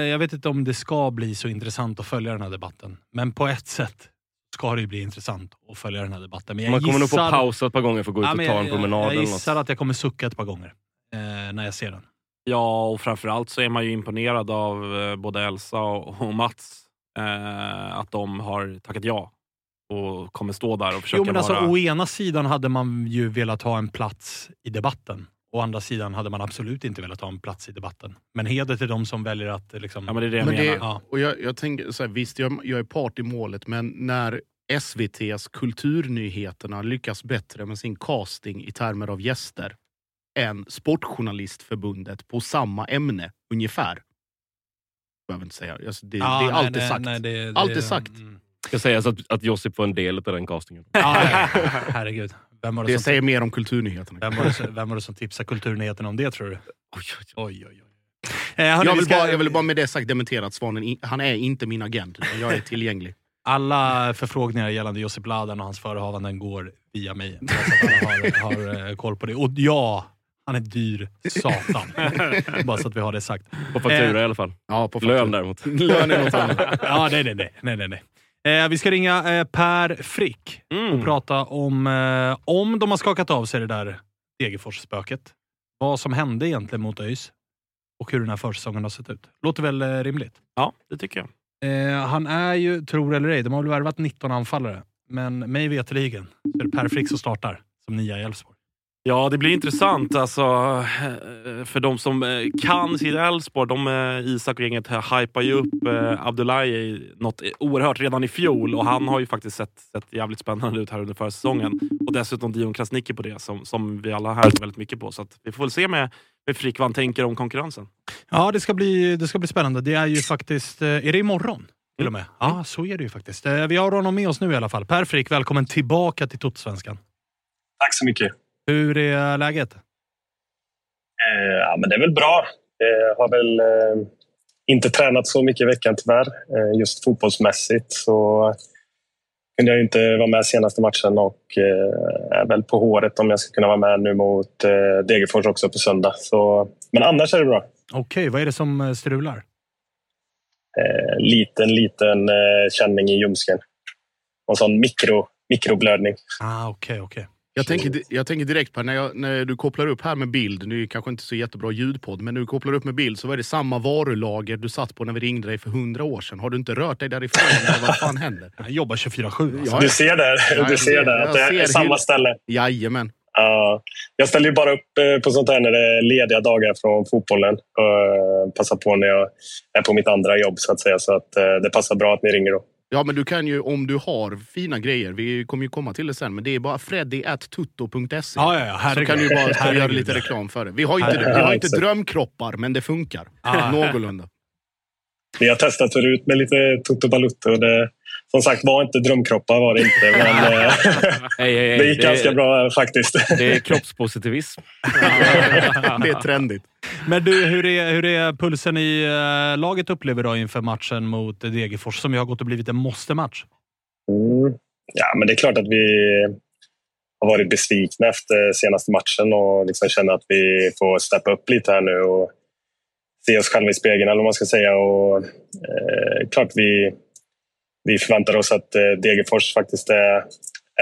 jag vet inte om det ska bli så intressant att följa den här debatten. Men på ett sätt ska det ju bli intressant att följa den här debatten. Men jag Man kommer nog få gissar- pausa ett par gånger för att gå ut Ja, och ta jag, en promenad. Jag, jag gissar att jag kommer sucka ett par gånger eh, när jag ser den. Ja, och framförallt så är man ju imponerad av eh, både Elsa och, Mats. Eh, att de har tackat ja och kommer stå där och försöka Jo, men alltså, vara... å ena sidan hade man ju velat ha en plats i debatten. Å andra sidan hade man absolut inte velat ha en plats i debatten. Men heder till de som väljer att... eh, Liksom, Ja, men det är det jag Men menar. det, Ja. och jag, jag tänker så här, visst, jag, jag är part i målet, men när SVTs Kulturnyheterna lyckas bättre med sin casting i termer av gäster än Sportjournalistförbundet på samma ämne, ungefär. Behöver inte säga. Alltså, det, Ja, det är nej, alltid nej, sagt. nej, det- Allt det- är sagt. mm. ska sägas att, att Josip får en del av den castingen. Ja, herregud. Vem var det, Det som, säger mer om Kulturnyheterna. vem, var det, som- vem var det som tipsade Kulturnyheterna om det, tror du? Oj, oj, oj. Eh, hörni, Jag vi vill, ska- bara, jag vill bara med det sagt dementera att Svanen, han är inte min agent. Jag är tillgänglig. Alla förfrågningar gällande Josip Ladan och hans förehavanden går via mig. Alla har, har eh, koll på det. Och ja, han är dyr satan. Bara så att vi har det sagt. På faktura Eh, i alla fall. Ja, på Lön däremot. Lön är något annat. Ja, nej, nej, nej. nej, nej, nej. Eh, vi ska ringa eh, Per Frick Mm. och prata om, eh, om de har skakat av sig det där Degerfors-spöket. Vad som hände egentligen mot ÖIS och hur den här försäsongen har sett ut. Låter väl eh, rimligt? Ja, det tycker jag. Eh, han är ju, tror eller ej, de har väl värvat 19 anfallare. Men mig veterligen så är det Per Frick som startar som nia i Elfsborg. Ja, det blir intressant. Alltså, eh, för de som eh, kan sitt Elfsborg, de, eh, Isak och gänget här hypar ju upp Abdullahi något oerhört redan i fjol och han har ju faktiskt sett, sett jävligt spännande ut här under försäsongen. Och dessutom Dion Krasniqi på det, som, som vi alla här väldigt mycket på. Så att vi får väl se med, med Frick vad han tänker om konkurrensen. Ja, det ska bli, det ska bli spännande. Det är ju faktiskt... Är det imorgon? Till och med. Ja, så är det ju faktiskt. Vi har honom med oss nu i alla fall. Per Frick, välkommen tillbaka till Totosvenskan. Tack så mycket. Hur är läget? Eh, ja, men det är väl bra. Jag har väl eh, inte tränat så mycket i veckan tyvärr, eh, just fotbollsmässigt. Så kunde jag inte vara med senaste matchen och eh, är väl på håret om jag ska kunna vara med nu mot eh, Degerfors också på söndag. Så, men annars är det bra. Okej, vad är det som eh, strular? Eh, liten, liten eh, känning i ljumsken. En sån mikro, mikroblödning. Ah, okej, okej. Jag tänker, jag tänker direkt på när, jag, när du kopplar upp här med bild, det är kanske inte så jättebra ljudpodd, men när du kopplar upp med bild så var det samma varulager du satt på när vi ringde dig för hundra år sedan. Har du inte rört dig därifrån? eller vad fan händer? Jag jobbar 24-7. Alltså. Du ser där, du ser där jag att det är ser samma ställe. Jajamän. Ja, jag ställer ju bara upp eh, på sånt här när det är lediga dagar från fotbollen. Och passar på när jag är på mitt andra jobb så att säga. Så att eh, det passar bra att ni ringer då. Ja, men du kan ju om du har fina grejer, vi kommer ju komma till det sen, men det är bara freddy.tutto.se. Ja, ja, ja. Så kan du bara göra lite reklam för det. Vi har inte, vi har inte drömkroppar, men det funkar. Ah. Någorlunda. Vi har testat förut med lite Toto Balutto. och Det, som sagt var inte drömkroppar var det inte. Men eh, Hej, hej, hej. det gick Det är- ganska bra faktiskt. Det är kroppspositivism. Det är trendigt. Men du, hur är, hur är pulsen i eh, laget upplever du inför matchen mot Degerfors som ju har gått och blivit en måste-match? Mm. Ja, men det är klart att vi har varit besvikna efter senaste matchen och liksom känner att vi får steppa upp lite här nu och se oss själva i spegeln, eller vad man ska säga. Och, eh, klart vi, vi förväntar oss att eh, Degerfors faktiskt är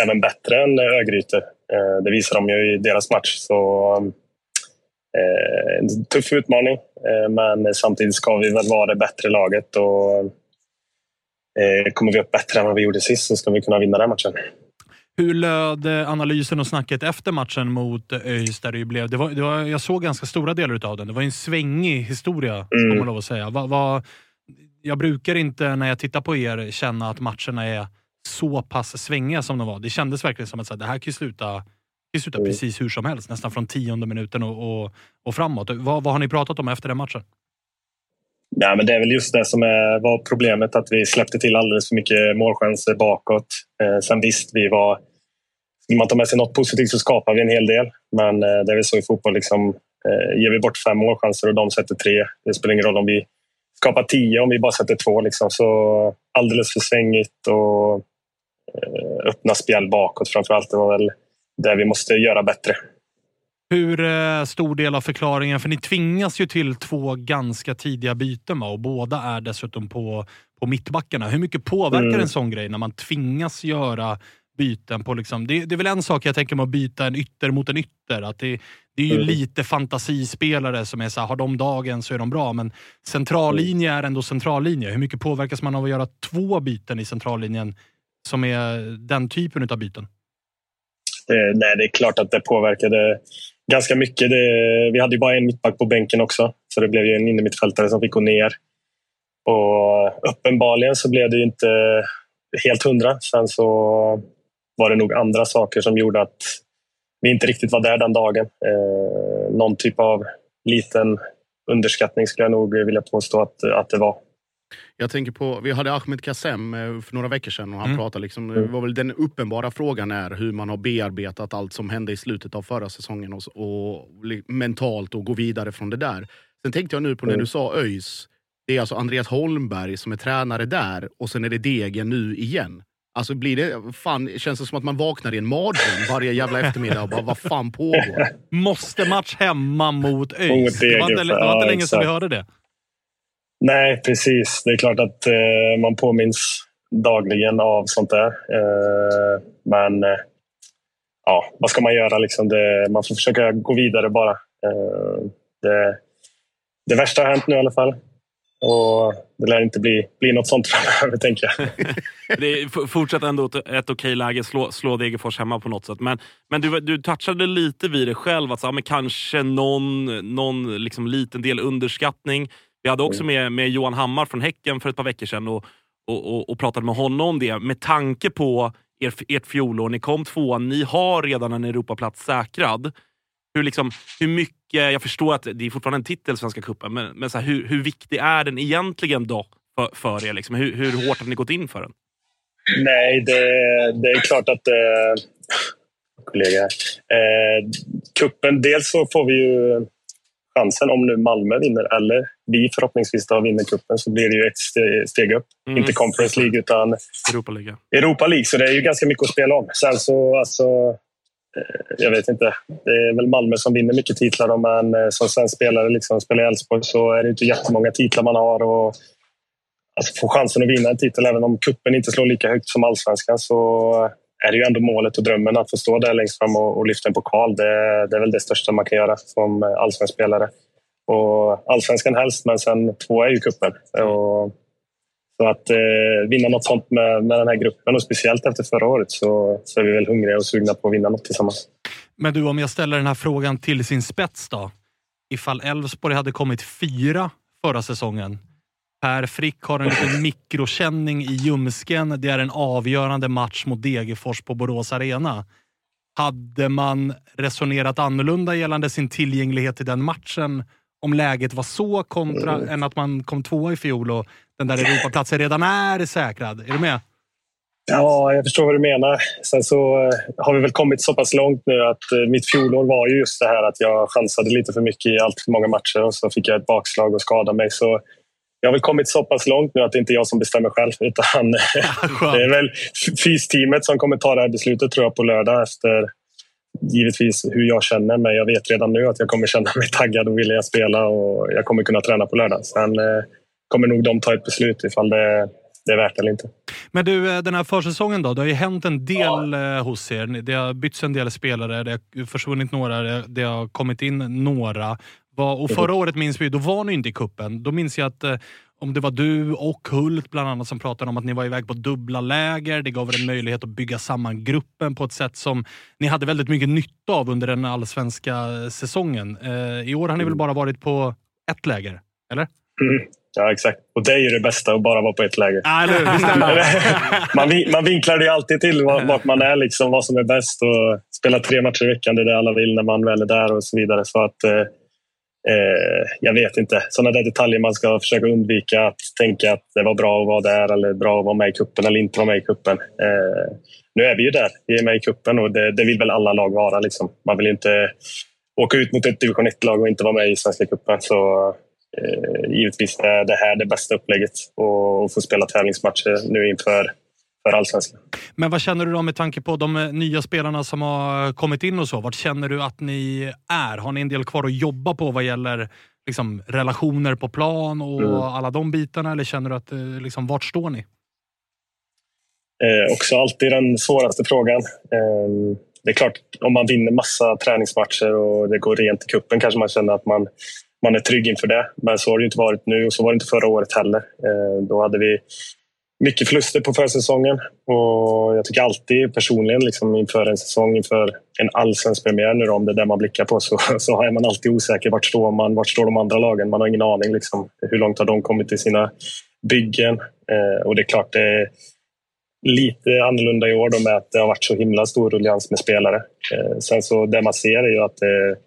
även bättre än Örgryte. Eh, det visar de ju i deras match. Så, eh, en tuff utmaning, eh, men samtidigt ska vi väl vara det bättre laget. Och, eh, kommer vi upp bättre än vad vi gjorde sist så ska vi kunna vinna den matchen. Hur löd eh, analysen och snacket efter matchen mot eh, ÖIS? Där det blev, det var, det var, jag såg ganska stora delar av den. Det var en svängig historia, Mm. man lov att säga. Va, va, jag brukar inte, när jag tittar på er, känna att matcherna är så pass svängiga som de var. Det kändes verkligen som att så här, det här kan ju sluta, kan sluta Mm. precis hur som helst. Nästan från tionde minuten och, och, och framåt. Vad, vad har ni pratat om efter den matchen? Nej, men det är väl just det som är, var problemet, att vi släppte till alldeles för mycket målchanser bakåt. Eh, sen visst, vi var... Vill man ta med sig något positivt så skapar vi en hel del. Men eh, det är väl så i fotboll. Liksom, eh, ger vi bort fem målchanser och de sätter tre, det spelar ingen roll om vi skapar tio om vi bara sätter två. Liksom. Så alldeles för svängigt och eh, öppna spjäll bakåt framför allt. Det var väl det vi måste göra bättre. Hur eh, stor del av förklaringen, för ni tvingas ju till två ganska tidiga byten va? och båda är dessutom på, på mittbackarna. Hur mycket påverkar Mm. en sån grej när man tvingas göra byten? på liksom, det, det är väl en sak jag tänker med att byta en ytter mot en ytter. Att det, det är ju Mm. lite fantasispelare som är så här, har de dagen så är de bra. Men centrallinje är ändå centrallinje. Hur mycket påverkas man av att göra två byten i centrallinjen som är den typen av byten? Det, nej, det är klart att det påverkade ganska mycket. Det, vi hade ju bara en mittback på bänken också, så det blev ju en innermittfältare som fick gå ner. Och uppenbarligen så blev det ju inte helt hundra. Sen så var det nog andra saker som gjorde att vi inte riktigt var där den dagen. Eh, någon typ av liten underskattning skulle jag nog vilja påstå att, att det var. Jag tänker på, vi hade Ahmed Kassem eh, för några veckor sedan och han Mm. pratade liksom, det var väl den uppenbara frågan är hur man har bearbetat allt som hände i slutet av förra säsongen och, och mentalt och gå vidare från det där. Sen tänkte jag nu på när du sa ÖIS, det är alltså Andreas Holmberg som är tränare där och sen är det Degen nu igen. Alltså blir det, fan, känns det som att man vaknar i en mardröm varje jävla eftermiddag och bara vad fan pågår? Måste match hemma mot ÖIS. Det var inte, det var inte ja, länge sedan vi hörde det. Nej, precis. Det är klart att eh, man påminns dagligen av sånt där. Eh, men eh, ja, vad ska man göra? Liksom det, man får försöka gå vidare bara. Eh, det, det värsta har hänt nu i alla fall. Och det lär inte bli, bli något sånt framöver, tänker jag. Det är fortsatt ändå ett, ett okej läge, slå, slå Degerfors hemma på något sätt. Men, men du, du touchade lite vid det själv, att så, ja, men kanske någon, någon liksom liten del underskattning. Vi hade också med, med Johan Hammar från Häcken för ett par veckor sedan och, och, och, och pratade med honom om det. Med tanke på er, ert fjolår, ni kom tvåa, ni har redan en Europaplats säkrad. Hur, liksom, hur mycket, jag förstår att det är fortfarande en titel, Svenska cupen, men, men så här, hur, hur viktig är den egentligen då för, för er? Liksom? Hur, hur hårt har ni gått in för den? Nej, det, det är klart att... Eh, kollega här. Eh, kuppen, dels så får vi ju chansen om nu Malmö vinner eller vi förhoppningsvis då vinner kuppen så blir det ju ett ste- steg upp. Mm. Inte Conference League utan Europa League. Europa League. Så det är ju ganska mycket att spela om. Sen så, alltså, jag vet inte. Det är väl Malmö som vinner mycket titlar då, men eh, som svensk spelare, liksom, spelar i Elfsborg så är det inte jättemånga titlar man har. Och, alltså, få chansen att vinna en titel, även om kuppen inte slår lika högt som allsvenskan, så är det ju ändå målet och drömmen att få stå där längst fram och, och lyfta en pokal. Det, det är väl det största man kan göra som eh, allsvensk spelare. Och allsvenskan helst, men sen två är ju kuppen. Och, så att eh, vinna något sånt med, med den här gruppen och speciellt efter förra året så, så är vi väl hungriga och sugna på att vinna något tillsammans. Men du, om jag ställer den här frågan till sin spets då. Ifall Elfsborg hade kommit fyra förra säsongen. Per Frick har en liten mikrokänning i ljumsken. Det är en avgörande match mot Degerfors på Borås Arena. Hade man resonerat annorlunda gällande sin tillgänglighet till den matchen om läget var så kontra än att man kom tvåa i fjol och den där Europaplatsen redan är säkrad? Är du med? Ja, jag förstår vad du menar. Sen så eh, har vi väl kommit så pass långt nu att eh, mitt fjolår var ju just det här att jag chansade lite för mycket i allt för många matcher och så fick jag ett bakslag och skadade mig. Så jag har väl kommit så pass långt nu att det inte är jag som bestämmer själv utan det är väl fysteamet som kommer ta det här beslutet tror jag på lördag efter givetvis hur jag känner mig. Jag vet redan nu att jag kommer känna mig taggad och vilja spela och jag kommer kunna träna på lördag. Sen eh, kommer nog de ta ett beslut ifall det, det är värt eller inte. Men du, eh, den här försäsongen då? Det har ju hänt en del eh, hos er. Det har bytts en del spelare, det har försvunnit några, det- har kommit in några. Och förra året minns vi, då var ni inte i kuppen. Då minns jag att, om det var du och Hult bland annat som pratade om att ni var iväg på dubbla läger. Det gav er en möjlighet att bygga samman gruppen på ett sätt som ni hade väldigt mycket nytta av under den allsvenska säsongen. Eh, I år har ni väl bara varit på ett läger, eller? Mm. Ja, exakt. Och det är ju det bästa, att bara vara på ett läger. Ah, man, man vinklar det ju alltid till vart man är, liksom, vad som är bäst. Och spela tre matcher i veckan, det är det alla vill när man väl är där och så vidare. Så att, eh, eh, jag vet inte. Sådana där detaljer man ska försöka undvika. Att tänka att det var bra att vara där eller bra att vara med i kuppen eller inte vara med i kuppen. Eh, nu är vi ju där. Vi är med i kuppen och det, det vill väl alla lag vara. Liksom. Man vill inte åka ut mot ett division 1-lag och inte vara med i Svenska cupen. Så eh, givetvis är det här det bästa upplägget och, och få spela tävlingsmatcher nu inför för allsvenskan. Men vad känner du då med tanke på de eh, nya spelarna som har kommit in och så? Vart känner du att ni är? Har ni en del kvar att jobba på vad gäller liksom, relationer på plan och Mm. alla de bitarna? Eller känner du att, eh, liksom, vart står ni? Eh, också alltid den svåraste frågan. Eh, det är klart, om man vinner massa träningsmatcher och det går rent i kuppen kanske man känner att man, man är trygg inför det. Men så har det inte varit nu och så var det inte förra året heller. Eh, då hade vi mycket förluster på försäsongen och jag tycker alltid personligen liksom inför en säsong, inför en allsvensk premiär nu då, om det är det man blickar på, så, så är man alltid osäker. Vart står man? Vart står de andra lagen? Man har ingen aning. Liksom. Hur långt har de kommit i sina byggen? Eh, och det är klart, det är lite annorlunda i år då med att det har varit så himla stor ruljans med spelare. Eh, sen så det man ser är ju att eh,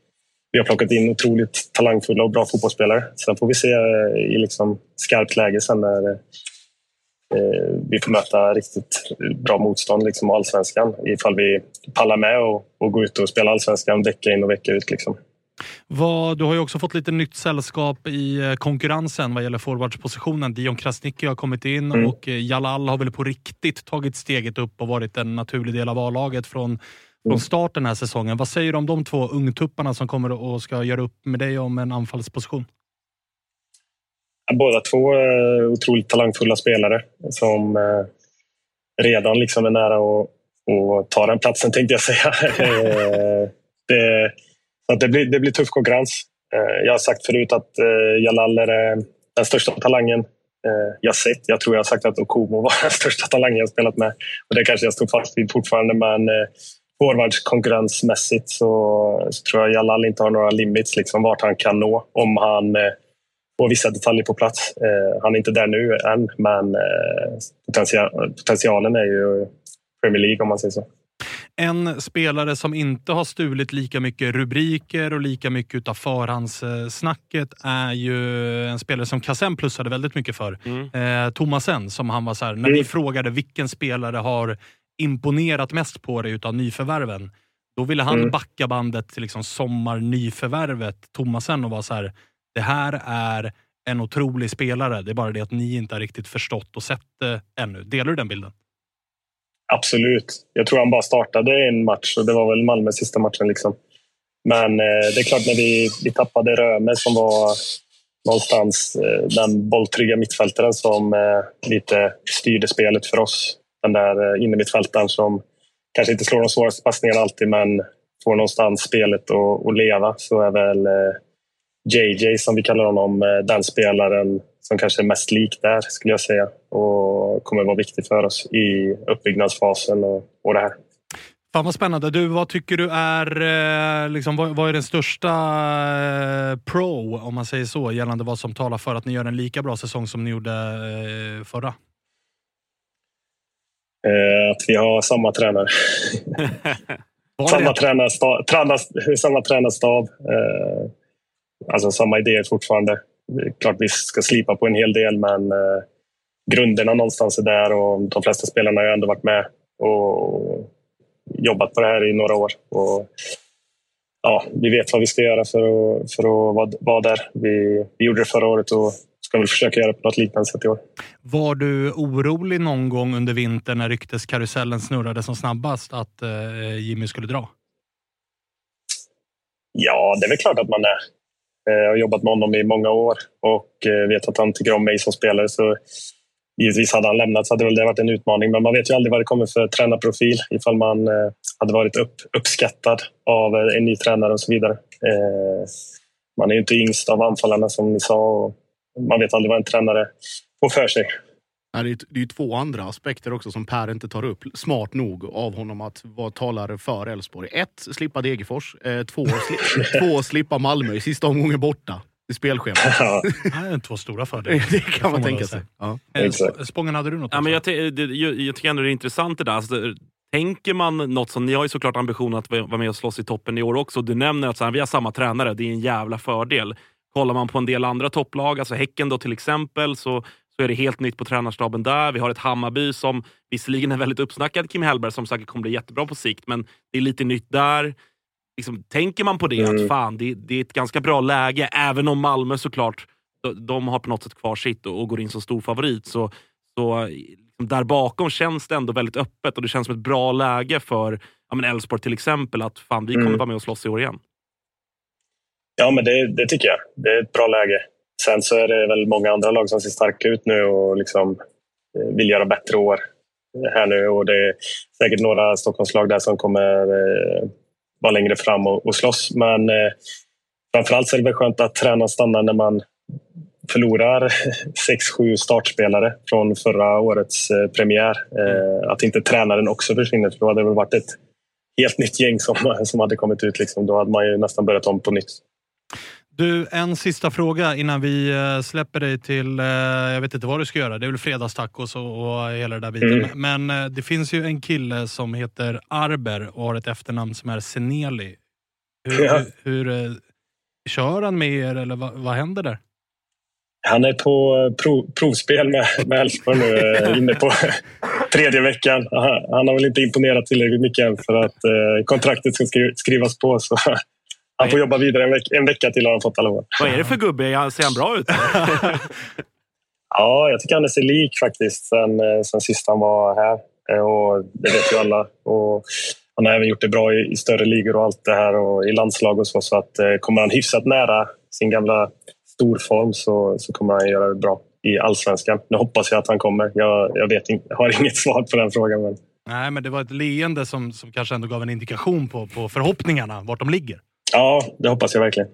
vi har plockat in otroligt talangfulla och bra fotbollsspelare. Sen får vi se eh, i liksom skarpt läge sen när eh, vi får möta riktigt bra motstånd liksom, allsvenskan ifall vi pallar med och, och gå ut och spela allsvenskan vecka in och vecka ut. Liksom. Vad, du har ju också fått lite nytt sällskap i eh, konkurrensen vad gäller forwardspositionen. Dion Krasniqi har kommit in Mm. och eh, Jalal har väl på riktigt tagit steget upp och varit en naturlig del av A-laget från, från start den här säsongen. Vad säger du om de två ungtupparna som kommer och ska göra upp med dig om en anfallsposition? Båda två är otroligt talangfulla spelare som eh, redan liksom är nära att, att ta den platsen, tänkte jag säga. Eh, det, så det, blir, det blir tuff konkurrens. Eh, jag har sagt förut att Jalal är den största talangen jag sett. Jag tror jag har sagt att Okumo var den största talangen jag spelat med. Och det kanske jag står fast vid fortfarande, men forwardskonkurrensmässigt så, så tror jag Jalal inte har några limits liksom, vart han kan nå om han får vissa detaljer på plats. Eh, han är inte där nu än, men eh, potential, potentialen är ju Premier League om man säger så. En spelare som inte har stulit lika mycket rubriker och lika mycket av förhandssnacket är ju en spelare som Kassem plussade väldigt mycket för. Eh, Thomasen, som han var så här, när vi frågade vilken spelare har imponerat mest på dig utav nyförvärven. Då ville han Mm. backa bandet till liksom sommarnyförvärvet Thomasen och var så här, det här är en otrolig spelare. Det är bara det att ni inte har riktigt förstått och sett det ännu. Delar du den bilden? Absolut. Jag tror han bara startade en match och det var väl Malmö, sista matchen. Liksom. Men eh, det är klart, när vi, vi tappade Röme som var någonstans eh, den bolltrygga mittfältaren som eh, lite styrde spelet för oss. Den där eh, innermittfältaren som kanske inte slår de svåraste passningarna alltid, men får någonstans spelet att, att leva. Så är väl eh, JJ, som vi kallar honom, eh, den spelaren som kanske är mest lik där, skulle jag säga. Och kommer vara viktig för oss i uppbyggnadsfasen och, och det här. Fan vad spännande. Du, vad tycker du är, eh, liksom, vad, vad är den största eh, pro, om man säger så, gällande vad som talar för att ni gör en lika bra säsong som ni gjorde förra? Att vi har samma tränare. Samma, det? tränarstab, tränar, samma tränarstab. Alltså samma idéer fortfarande. Klart vi ska slipa på en hel del, men eh, grunderna någonstans är där och de flesta spelarna har ändå varit med och jobbat på det här i några år. Och, ja, vi vet vad vi ska göra för att, för att vara, vara där. Vi, vi gjorde det förra året och ska väl försöka göra på något liknande sätt i år. Var du orolig någon gång under vintern när rykteskarusellen snurrade som snabbast att eh, Jimmy skulle dra? Ja, det är väl klart att man är. Eh, jag har jobbat med honom i många år och eh, vet att han tycker om mig som spelare. Så givetvis hade han lämnat så hade väl det varit en utmaning. Men man vet ju aldrig vad det kommer för tränarprofil ifall man eh, hade varit upp, uppskattad av en ny tränare och så vidare. Man är ju inte yngst av anfallarna som ni sa. Och, man vet aldrig vad en tränare får för sig. Nej, Det är, det är ju två andra aspekter också som Per inte tar upp. Smart nog av honom att vara talare för Elfsborg. Ett, slippa Degerfors. Eh, två, sli, två, slippa Malmö i sista omgången borta i spelschemat. Ja, Det är två stora fördelar. det kan man tänka sig. Ja. Eh, Spången, hade du något? Ja, men jag, det, jag, jag tycker ändå det är intressant det där. Alltså, det- tänker man något som, ni har ju såklart ambitionen att vara med och slåss i toppen i år också. Du nämner att så här, vi har samma tränare, det är en jävla fördel. Kollar man på en del andra topplag, alltså Häcken då till exempel, så, så är det helt nytt på tränarstaben där. Vi har ett Hammarby som visserligen är väldigt uppsnackad, Kim Hellberg, som säkert kommer bli jättebra på sikt, men det är lite nytt där. Liksom, tänker man på det, Mm. att fan, det, det är ett ganska bra läge, även om Malmö såklart, de, de har på något sätt kvar sitt och, och går in som stor favorit, så, så liksom, där bakom känns det ändå väldigt öppet och det känns som ett bra läge för Elfsborg till exempel, att fan, vi kommer Mm. vara med och slåss i år igen. Ja, men det, det tycker jag. Det är ett bra läge. Sen så är det väl många andra lag som ser starka ut nu och liksom eh, vill göra bättre år här nu. Och det är säkert några Stockholmslag där som kommer eh, vara längre fram och, och slåss. Men eh, framförallt så är det väl skönt att tränaren stannar när man förlorar 6-7 startspelare från förra årets premiär. Att inte tränaren också försvinner, för då hade det väl varit ett helt nytt gäng som, som hade kommit ut. Liksom. Då hade man ju nästan börjat om på nytt. Du, en sista fråga innan vi eh, släpper dig till, eh, jag vet inte vad du ska göra, det är väl fredagstacos och, och hela den där biten. Mm. Men eh, det finns ju en kille som heter Arber och har ett efternamn som är Seneli. Hur, Ja. hur, hur Kör han med er eller vad, vad händer där? Han är på prov, provspel med, med Elfsborg nu, inne på tredje veckan. Han, han har väl inte imponerat tillräckligt mycket än för att eh, kontraktet ska skri, skrivas på. Så han får jobba vidare en, veck, en vecka till har han fått alla år. Vad är det för gubbe? Ser han bra ut? Ja, jag tycker han är sig lik faktiskt sen, eh, sen sist han var här. Eh, Och det vet ju alla. Och han har även gjort det bra i, i större ligor och allt det här och i landslag och så. Så att, eh, kommer han hyfsat nära sin gamla storform så, så kommer han göra det bra i allsvenskan. Nu hoppas jag att han kommer. Jag, jag vet inte, har inget svar på den frågan. Men... Nej, men det var ett leende som, som kanske ändå gav en indikation på, på förhoppningarna, vart de ligger. Ja, det hoppas jag verkligen.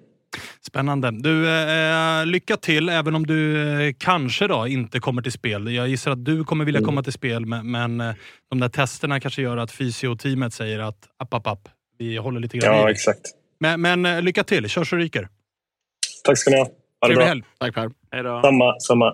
Spännande. Du, eh, lycka till, även om du eh, kanske då inte kommer till spel. Jag gissar att du kommer vilja Mm. komma till spel, men, men eh, de där testerna kanske gör att fysioteamet säger att app, app, app. Vi håller lite grann i Ja, dig. exakt. Men, men eh, lycka till, kör så ryker. Tack ska ni ha. Ha det Trevlig bra. helg. Tack Per. Hej då. Samma, samma.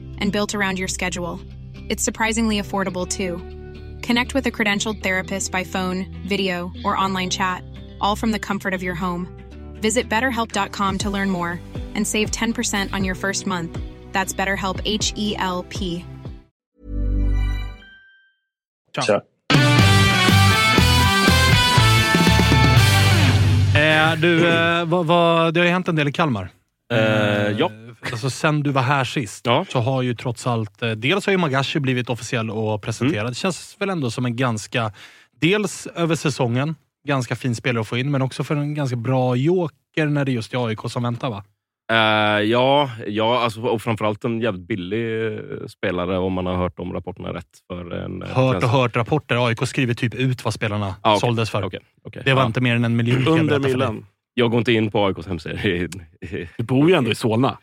and built around your schedule. It's surprisingly affordable too. Connect with a credentialed therapist by phone, video, or online chat, all from the comfort of your home. Visit betterhelp.com to learn more and save 10% on your first month. That's BetterHelp H E L P. Ciao. Tja. Eh, du, eh, vad, vad, det har ju hänt en del i Kalmar. Eh, ja. Alltså sen du var här sist Ja. så har ju trots allt, eh, dels har ju Magashi blivit officiell och presenterad. Det känns väl ändå som en ganska, dels över säsongen, ganska fin spelare att få in, men också för en ganska bra joker när det är just är AIK som väntar va? Eh, ja, ja alltså, och framförallt en jävligt billig eh, spelare om man har hört de rapporterna rätt. För en, Hört och hört rapporter. AIK skriver typ ut vad spelarna Ah, okej. såldes för. Okej, okej. Det var Ja. inte mer än en miljon. Under millen. Jag går inte in på AIKs hemsida. Du bor ju ändå i Solna.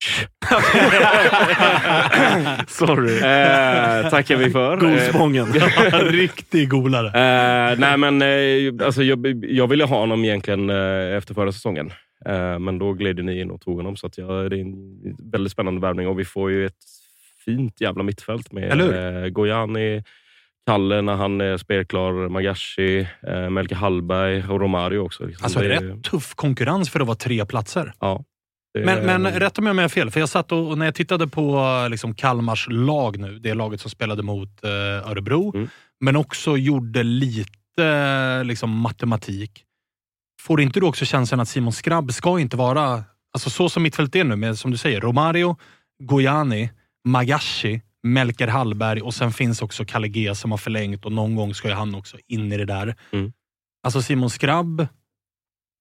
Sorry. Eh, tackar vi för. Golspången. Riktig golare. Eh, nej, men eh, alltså, jag, jag ville ha honom egentligen eh, efter förra säsongen. Eh, men då gled ni in och tog honom. Så att jag, det är en väldigt spännande värvning och vi får ju ett fint jävla mittfält med eh, Gojani, Kalle när han är spelklar, Magashi, eh, Melke Hallberg och Romario också. Liksom. Alltså Det är- rätt tuff konkurrens för att vara tre platser. Ja. Men, men rätta mig om jag har fel, för jag satt och, när jag tittade på liksom Kalmars lag nu, det laget som spelade mot eh, Örebro, Mm. men också gjorde lite liksom, matematik. Får inte du också känslan att Simon Skrabb ska inte vara, alltså så som mittfältet är nu, med som du säger, Romario, Gojani, Magashi, Melker Hallberg och sen finns också Kalle G som har förlängt och någon gång ska ju han också in i det där. Mm. Alltså Simon Skrabb,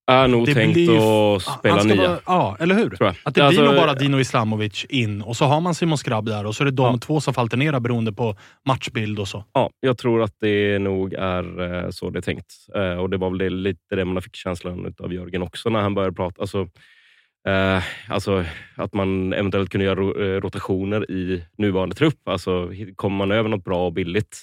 är nog det tänkt ju- att spela nia. Vara, ja, eller hur? Att det Alltså, blir nog bara Dino Islamovic in och så har man Simon Skrabb där och så är det de Ja. två som får alternera beroende på matchbild och så. Ja, jag tror att det nog är eh, så det är tänkt. Eh, Och Det var väl det, lite det man fick känslan av Jörgen också när han började prata. Alltså, eh, alltså att man eventuellt kunde göra ro- eh, rotationer i nuvarande trupp. Alltså, kommer man över något bra och billigt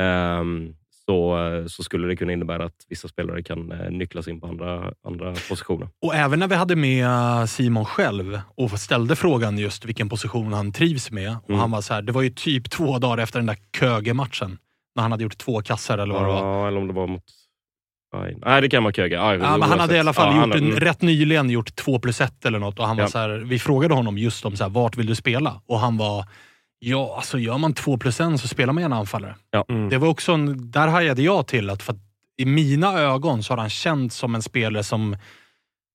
ehm, så, så skulle det kunna innebära att vissa spelare kan eh, nycklas in på andra, andra positioner. Och även när vi hade med Simon själv och ställde frågan just vilken position han trivs med. Och Mm. han var så här, det var ju typ två dagar efter den där Köge-matchen. När han hade gjort två kassar eller vad det var. Ja, eller om det var mot... Nej, Nej det kan vara Köge. Ja, Ja, men han hade i alla fall Ja, gjort han- en, mm. rätt nyligen gjort två plus ett eller något. Och han var Ja. så här, vi frågade honom just om så här, vart vill du spela? Och han var, ja alltså gör man två plus en så spelar man gärna anfallare. Ja. Mm. Det var också en, där hajade jag till att, för att i mina ögon så har han känts som en spelare som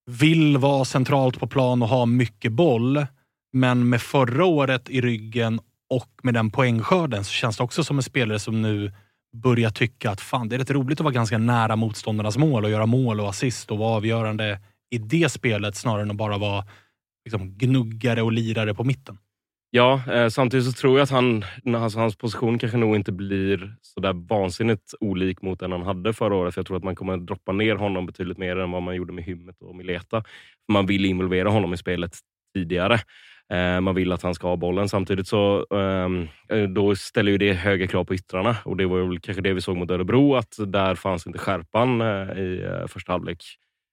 vill vara centralt på plan och ha mycket boll. Men med förra året i ryggen och med den poängskörden så känns det också som en spelare som nu börjar tycka att fan, det är rätt roligt att vara ganska nära motståndarnas mål och göra mål och assist och vara avgörande i det spelet snarare än att bara vara liksom, gnuggare och lirare på mitten. Ja, eh, samtidigt så tror jag att han, alltså, hans position kanske nog inte blir så där vansinnigt olik mot den han hade förra året. För jag tror att man kommer droppa ner honom betydligt mer än vad man gjorde med Hymmet och Mileta. För Man vill involvera honom i spelet tidigare. Eh, man vill att han ska ha bollen. Samtidigt så ehm, eh, då ställer ju det höga krav på yttrarna. Och det var väl kanske det vi såg mot Örebro, att där fanns inte skärpan eh, i eh, första halvlek.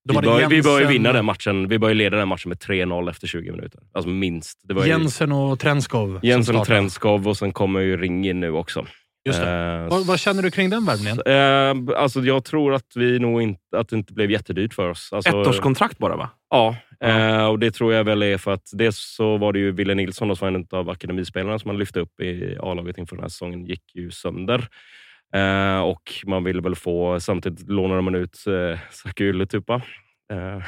Vi bör, vi bör ju Jensen- vinna den matchen. Vi bör ju leda den matchen med 3-0 efter 20 minuter. Alltså minst. Det var ju Jensen och Trenskov. Jensen och. Trenskov och sen kommer ju Ring in nu också. Just det. Eh, Vad, vad känner du kring den värvningen? Eh, alltså jag tror att vi nog inte, att det inte blev jättedyrt för oss. Alltså, Ettårskontrakt bara va? Ja, eh, och det tror jag väl är för att dels så var det ju Wille Nilsson då, som var en av akademispelarna som man lyfte upp i A-laget inför den här säsongen, gick ju sönder. Eh, och man ville väl få, samtidigt lånade man ut eh, Saku Ylätupa. Eh,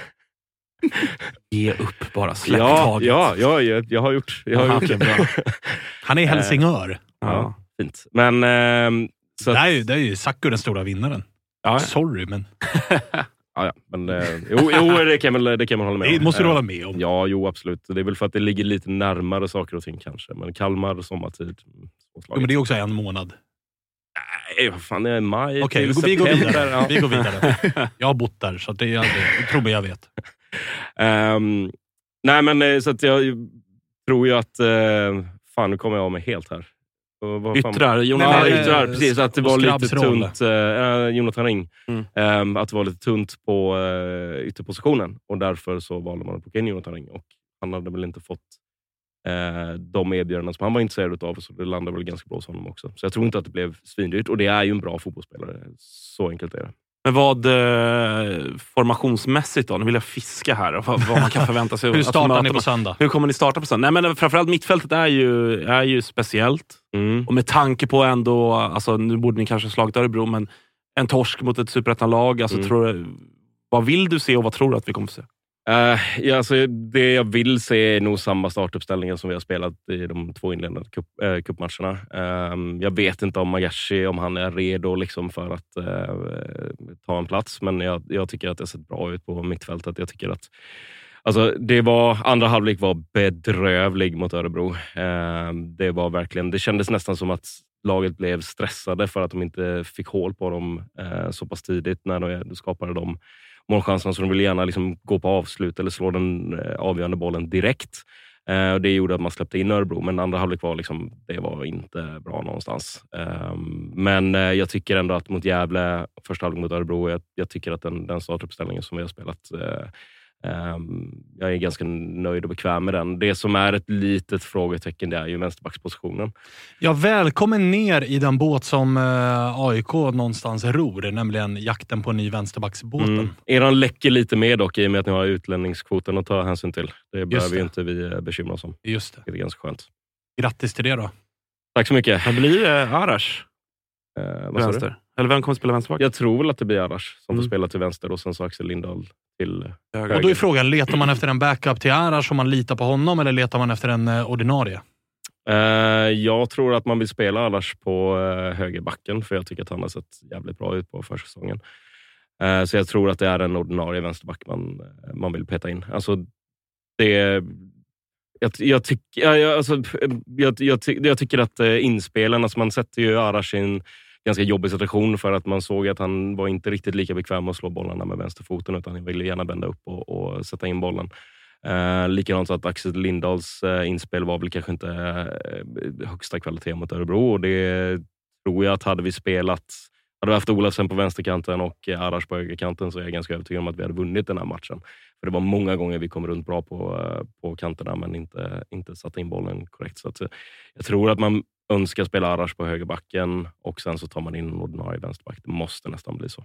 Ge upp bara. Släpp ja, taget. ja, ja, jag, jag har gjort, jag har Aha, gjort det. Han är i Helsingör. Ja, fint. Men... ehm, så Det att- är ju, det är ju Saku den stora vinnaren. Ja, Sorry, men Ja, ja. Men, eh, jo, jo, det kan, väl, det kan man hålla med det om. måste du Eh, hålla med om. Ja, jo absolut. Det är väl för att det ligger lite närmare saker och ting kanske. Men Kalmar, sommartid. mm, Jo, men det är också en månad. Nej, vad fan, det är maj Okej, vi, till går- vi går september. vidare. Ja. Vi går vidare. Jag har bott där, så det, jag, jag tror mig jag vet. Ehm, nej, men eh, så att jag tror ju att... Uh, fan, nu kommer jag av mig helt här. Och vad fan- Yttrar. Jonas Ja, Nej, men, yttrar. eh, Precis, att det var lite Skrabbs roll. tunt. Uh, Jonathan Ring. Mm. Ehm, att det var lite tunt på uh, ytterpositionen och därför så valde man att plocka in Jonathan Ring. Och han hade väl inte fått eh, de erbjudanden som han var intresserad av, så det landade väl ganska bra hos honom också. Så jag tror inte att det blev svindyrt och det är ju en bra fotbollsspelare. Så enkelt är det. Men vad eh, formationsmässigt då? Nu vill jag fiska här. och Vad, vad man kan förvänta sig. Hur startar ni på söndag? Hur kommer ni starta på söndag? Nej, men framförallt mittfältet är ju, är ju speciellt. Mm. Och med tanke på ändå, alltså, nu borde ni kanske ha slagit Örebro, men en torsk mot ett superettanlag. Alltså, Mm. tror vad vill du se och vad tror du att vi kommer få se? Uh, ja, alltså, det jag vill se är nog samma startuppställningar som vi har spelat i de två inledande cup, uh, cupmatcherna. Uh, jag vet inte om Magashi, om han är redo liksom för att eh, ta en plats, men jag, jag tycker att det har sett bra ut på mittfältet. Jag tycker att Alltså, det var, andra halvlek var bedrövlig mot Örebro. Ehm, det, var verkligen, det kändes nästan som att laget blev stressade för att de inte fick hål på dem så pass tidigt när de skapade de målchanserna. Så de ville gärna liksom gå på avslut eller slå den eh, avgörande bollen direkt. Eh, och det gjorde att man släppte in Örebro, men andra halvlek var, liksom, det var inte bra någonstans. Ehm, men eh, jag tycker ändå att mot Gävle, första halvlek mot Örebro, jag, jag tycker att den, den startuppställningen som vi har spelat eh, jag är ganska nöjd och bekväm med den. Det som är ett litet frågetecken det är ju vänsterbackspositionen. Ja, välkommen ner i den båt som eh, AIK någonstans ror, nämligen jakten på en ny vänsterbacksbåten. Mm. Eran läcker lite mer dock i och med att ni har utlänningskvoten att ta hänsyn till. Det behöver det. ju inte vi eh, bekymra oss om. Just det. Det är ganska skönt. Grattis till det då. Tack så mycket. Vad blir det? Arash? Eh, vad sa du? Vänster. Eller vem kommer spela vänsterback? Jag tror väl att det blir Arash som Mm. får spela till vänster och sen så Axel Lindahl till Höger. Och då är frågan, letar man efter en backup till Arash om man litar på honom eller letar man efter en eh, ordinarie? Eh, jag tror att man vill spela Arash på uh, högerbacken, för jag tycker att han har sett jävligt bra ut på försäsongen. Eh, så jag tror att det är en ordinarie vänsterback man, eh, man vill peta in. Alltså, det, jag, jag, tyck, jag, alltså, jag, jag, jag tycker att eh, inspelen, alltså man sätter ju Arash i en ganska jobbig situation för att man såg att han var inte riktigt lika bekväm med att slå bollarna med vänsterfoten utan han ville gärna vända upp och, och sätta in bollen. Eh, likadant så att Axel Lindahls eh, inspel var väl kanske inte eh, högsta kvalitet mot Örebro och det tror jag att hade vi spelat hade vi haft Olafsen på vänsterkanten och eh, Arash på högerkanten så är jag ganska övertygad om att vi hade vunnit den här matchen. För Det var många gånger vi kom runt bra på, eh, på kanterna men inte, inte satte in bollen korrekt. Så att, eh, jag tror att man önskar spela Arash på högerbacken och sen så tar man in en ordinarie vänsterback. Det måste nästan bli så.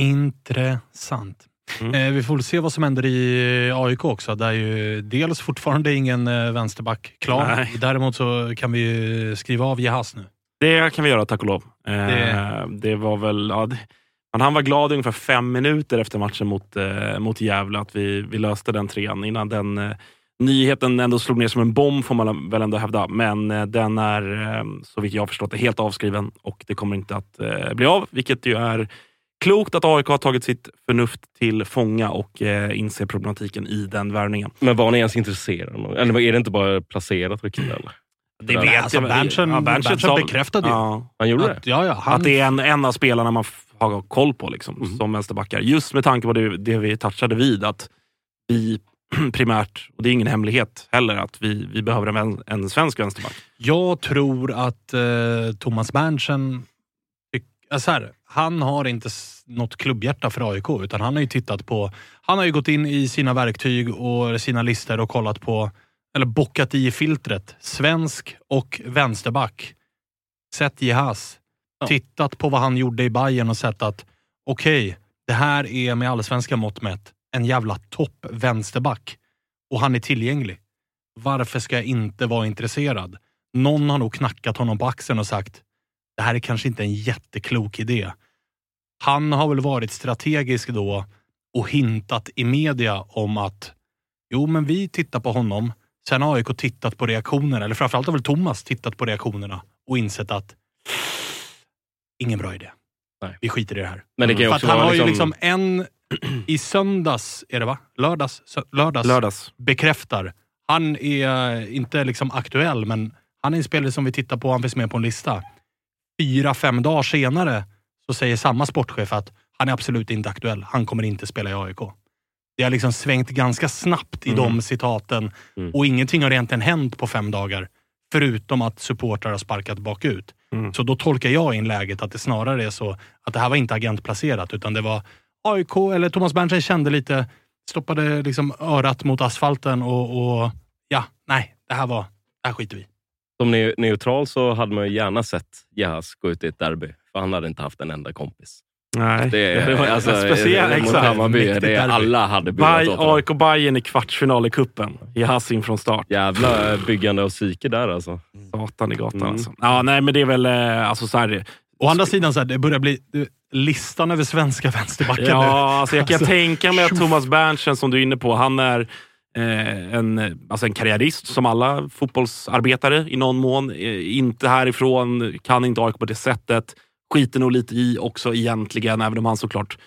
Intressant. Mm. Eh, vi får se vad som händer i AIK också. Där är ju dels fortfarande ingen eh, vänsterback klar. Nej. Däremot så kan vi ju skriva av Jehas nu. Det kan vi göra, tack och lov. Eh, Det- det... var väl... Ja, det... Han var glad ungefär fem minuter efter matchen mot, eh, mot Gävle att vi, vi löste den trean innan den eh, nyheten ändå slog ner som en bomb får man väl ändå hävda. Men eh, den är, eh, så vitt jag förstått det, helt avskriven och det kommer inte att eh, bli av. Vilket ju är klokt att AIK har tagit sitt förnuft till fånga och eh, inser problematiken i den värvningen. Men var ni ens intresserade? Eller är det inte bara placerat rykte? Eller? Det vet alltså, jag. Berntsen- Ja, Berntsen bekräftade ju. Ja. Han gjorde det? Att, ja, ja, han, Att det är en, en av spelarna man har koll på liksom, Mm. som vänsterbackar. Just med tanke på det, det vi touchade vid. Att vi primärt, och det är ingen hemlighet heller, att vi, vi behöver en, en svensk vänsterback. Jag tror att eh, Thomas Berntsen, tyck- äh, så här, han har inte något klubbhjärta för AIK, utan han har ju tittat på... Han har ju gått in i sina verktyg och sina listor och kollat på, eller bockat i filtret, svensk och vänsterback. Sett Jehas. Tittat på vad han gjorde i Bayern och sett att okej, det här är med allsvenska mått mätt en jävla topp vänsterback. Och han är tillgänglig. Varför ska jag inte vara intresserad? Någon har nog knackat honom på axeln och sagt det här är kanske inte en jätteklok idé. Han har väl varit strategisk då och hintat i media om att jo, men vi tittar på honom. Sen har AIK tittat på reaktionerna, eller framförallt har väl Thomas tittat på reaktionerna och insett att ingen bra idé. Nej. Vi skiter i det här. Men det kan ju För också han har ju liksom- liksom en i söndags, är det va? Lördags? Sö- lördags, Lördags. bekräftar. Han är inte liksom aktuell, men han är en spelare som vi tittar på. Han finns med på en lista. Fyra, fem dagar senare så säger samma sportchef att han är absolut inte aktuell. Han kommer inte spela i AIK. Det har liksom svängt ganska snabbt i Mm. de citaten Mm. och ingenting har egentligen hänt på fem dagar. Förutom att supportrar har sparkat bakut. Mm. Så då tolkar jag in läget att det snarare är så att det här var inte agentplacerat utan det var AIK eller Thomas Berntsen kände lite, stoppade liksom örat mot asfalten och, och ja, nej, det här var, det här skiter vi. Som ne- neutral så hade man ju gärna sett Jahas gå ut i ett derby, för han hade inte haft en enda kompis. Nej, Det är, var alltså, speciellt. mot Exakt. Hammarby, det är, derby. alla hade Baj- åt. AIK Bayern i kvartsfinal i kuppen. I Hassin från start. Jävla byggande av psyke där alltså. Satan i gatan Mm. alltså. Ja, nej, men det är väl... eh, Alltså, så här, Å andra sidan, så här, det börjar bli listan över svenska vänsterbackar nu. Ja, alltså jag kan Alltså, tänka mig att. Thomas Berntsen, som du är inne på, han är eh, en, alltså en karriärist som alla fotbollsarbetare i någon mån. Eh, inte härifrån, kan inte AIK på det sättet. Skiter nog lite i också egentligen, även om han såklart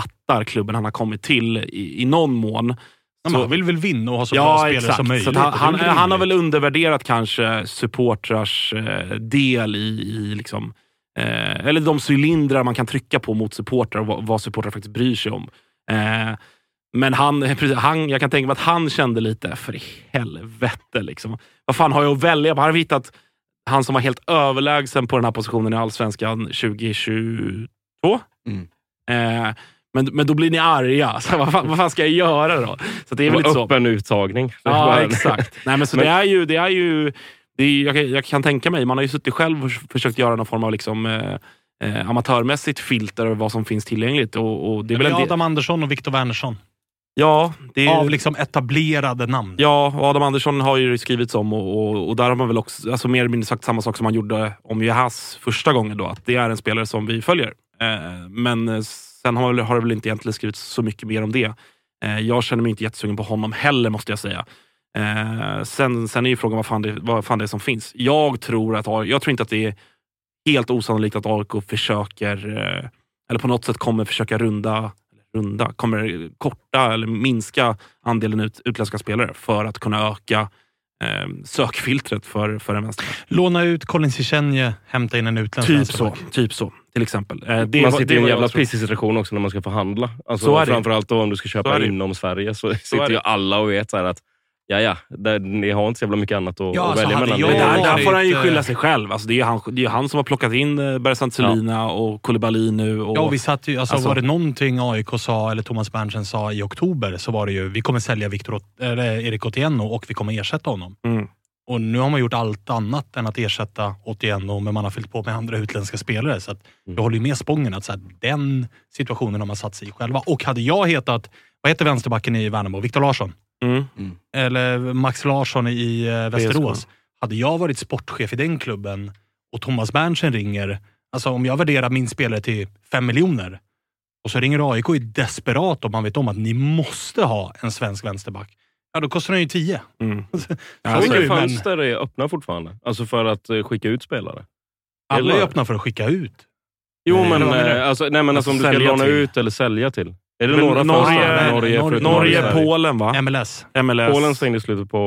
fattar klubben han har kommit till i, i någon mån. Men han vill väl vinna och ha så bra ja, spelare exakt. som möjligt. Så han, han, han har väl undervärderat kanske supportrars eh, del i, i liksom, eh, eller de cylindrar man kan trycka på mot supportrar och vad, vad supportrar faktiskt bryr sig om. Eh, Men han, han, jag kan tänka mig att han kände lite, för i helvete. Liksom. Vad fan har jag att välja på? Har hittat han som var helt överlägsen på den här positionen i Allsvenskan 2022. Mm. Eh, men, men då blir ni arga. Så vad, fan, vad fan ska jag göra då? Så det är väl lite så. Öppen uttagning. Ja, exakt. Nej, men så Men- det är ju... Det är ju är, jag, kan- jag kan tänka mig, man har ju suttit själv och försökt göra någon form av liksom, eh, eh, amatörmässigt filter över vad som finns tillgängligt. Och, och det är väl en del, Adam Andersson och Viktor Wernersson. ja, det Av liksom etablerade namn. Ja, och Adam Andersson har ju skrivits om och, och, och där har man väl också alltså mer eller mindre sagt samma sak som man gjorde om Juhas första gången. Då, att det är en spelare som vi följer. Eh, men eh, sen har, har det väl inte egentligen skrivits så mycket mer om det. Eh, jag känner mig inte jättesugen på honom heller måste jag säga. Eh, sen, sen är ju frågan vad fan, det, vad fan det är som finns. Jag tror, att, jag tror inte att det är helt osannolikt att AIK försöker, eh, eller på något sätt kommer försöka runda, runda kommer korta eller minska andelen ut, utländska spelare för att kunna öka eh, sökfiltret för, för en vänsterback. Låna ut Colin Cichenje, hämta in en utländsk Typ så, typ så, till exempel. Eh, det man var- sitter i en jävla pissig situation också när man ska förhandla. Alltså, Så är det. framförallt då om du ska Så köpa inom Sverige så, är sitter ju alla och vet så här att ja, ja, där, ni har inte så jävla mycket annat att, Ja, att alltså, välja mellan. jag Men där, där får han ju eh, skylla sig själv. Alltså, det är ju han, det är han som har plockat in eh, Bersant Celina och Koulibaly nu. Och, Ja, och vi satt ju, alltså, Alltså- Var det någonting AIK sa, eller Thomas Berntsen sa i oktober, så var det ju vi kommer sälja Victor, eller Erik Otieno och vi kommer ersätta honom. Mm. Och nu har man gjort allt annat än att ersätta Otieno, men man har fyllt på med andra utländska spelare. Så att Mm. jag håller ju med Spången att så här, den situationen har man satt sig i själva. Och hade jag hetat, vad heter vänsterbacken i Värnamo? Viktor Larsson? Mm. Eller Max Larsson i eh, Västerås. Hade jag varit sportchef i den klubben och Thomas Berntsen ringer, alltså om jag värderar min spelare till fem miljoner och så ringer AIK är desperat om man vet om att ni måste ha en svensk vänsterback. Ja, då kostar den ju tio. Mm. Så är alltså, det ju, Vilka men fönster är öppna fortfarande? Alltså för att eh, skicka ut spelare? alla är Eller- öppna för att skicka ut. Jo, Nej, men, eh, alltså, nej, men alltså, om du ska låna till. ut eller sälja till. Är det Men några Norge-? Norge, Norge- Norge. Polen va? MLS. MLS. Polen stängde i slutet på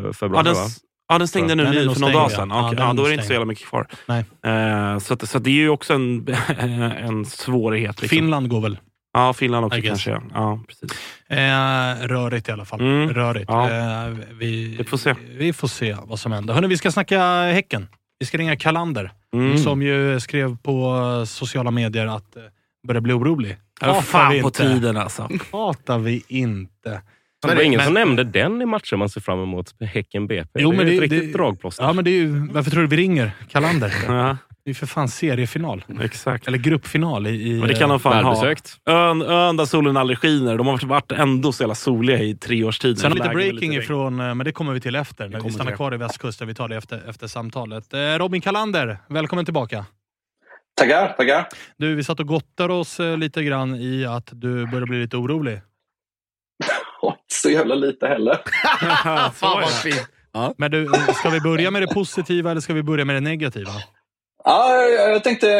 eh, Ja, februari den, va? ja, den stängde nu Den för några stängd, dagar ja. sedan. Ja, den Ja, är då är det inte så jävla mycket kvar. Nej. Eh, så att, så att det är ju också en, en svårighet. Liksom. Finland går väl. Ja, Finland också kanske. Ja, precis. Eh, rörigt i alla fall. Mm. Rörigt. Ja. Eh, vi, Vi får se. Vi får se vad som händer. Hörrni, vi ska snacka Häcken. Vi ska ringa Kalander. Mm. Som ju skrev på sociala medier att eh, börjar bli orolig. Ja, fan vi på inte. tiden alltså. Hatar vi inte. Det var ingen Men- som nämnde den i matchen man ser fram emot. Häcken BP. Jo, det är men ju det- ett riktigt det- dragplåster. Ja, men det är ju, varför tror du vi ringer Kalander? Ja, Det är för fan seriefinal. exakt. Eller gruppfinal i... i Men det kan de fan ha. Ön, ön där solen aldrig skiner. De har varit ändå så jävla soliga i tre års tid. Sen lite breaking regn. ifrån, eh, men det kommer vi till efter. När vi stannar till kvar i västkusten. Vi tar det efter, efter samtalet. Eh, Robin Kalander, välkommen tillbaka. Tackar, tackar. Du, vi satt och gottade oss eh, lite grann i att du börjar bli lite orolig. Så jävla lite heller. Fan vad fint. Men du, ska vi börja med det positiva eller ska vi börja med det negativa? Ja, jag tänkte,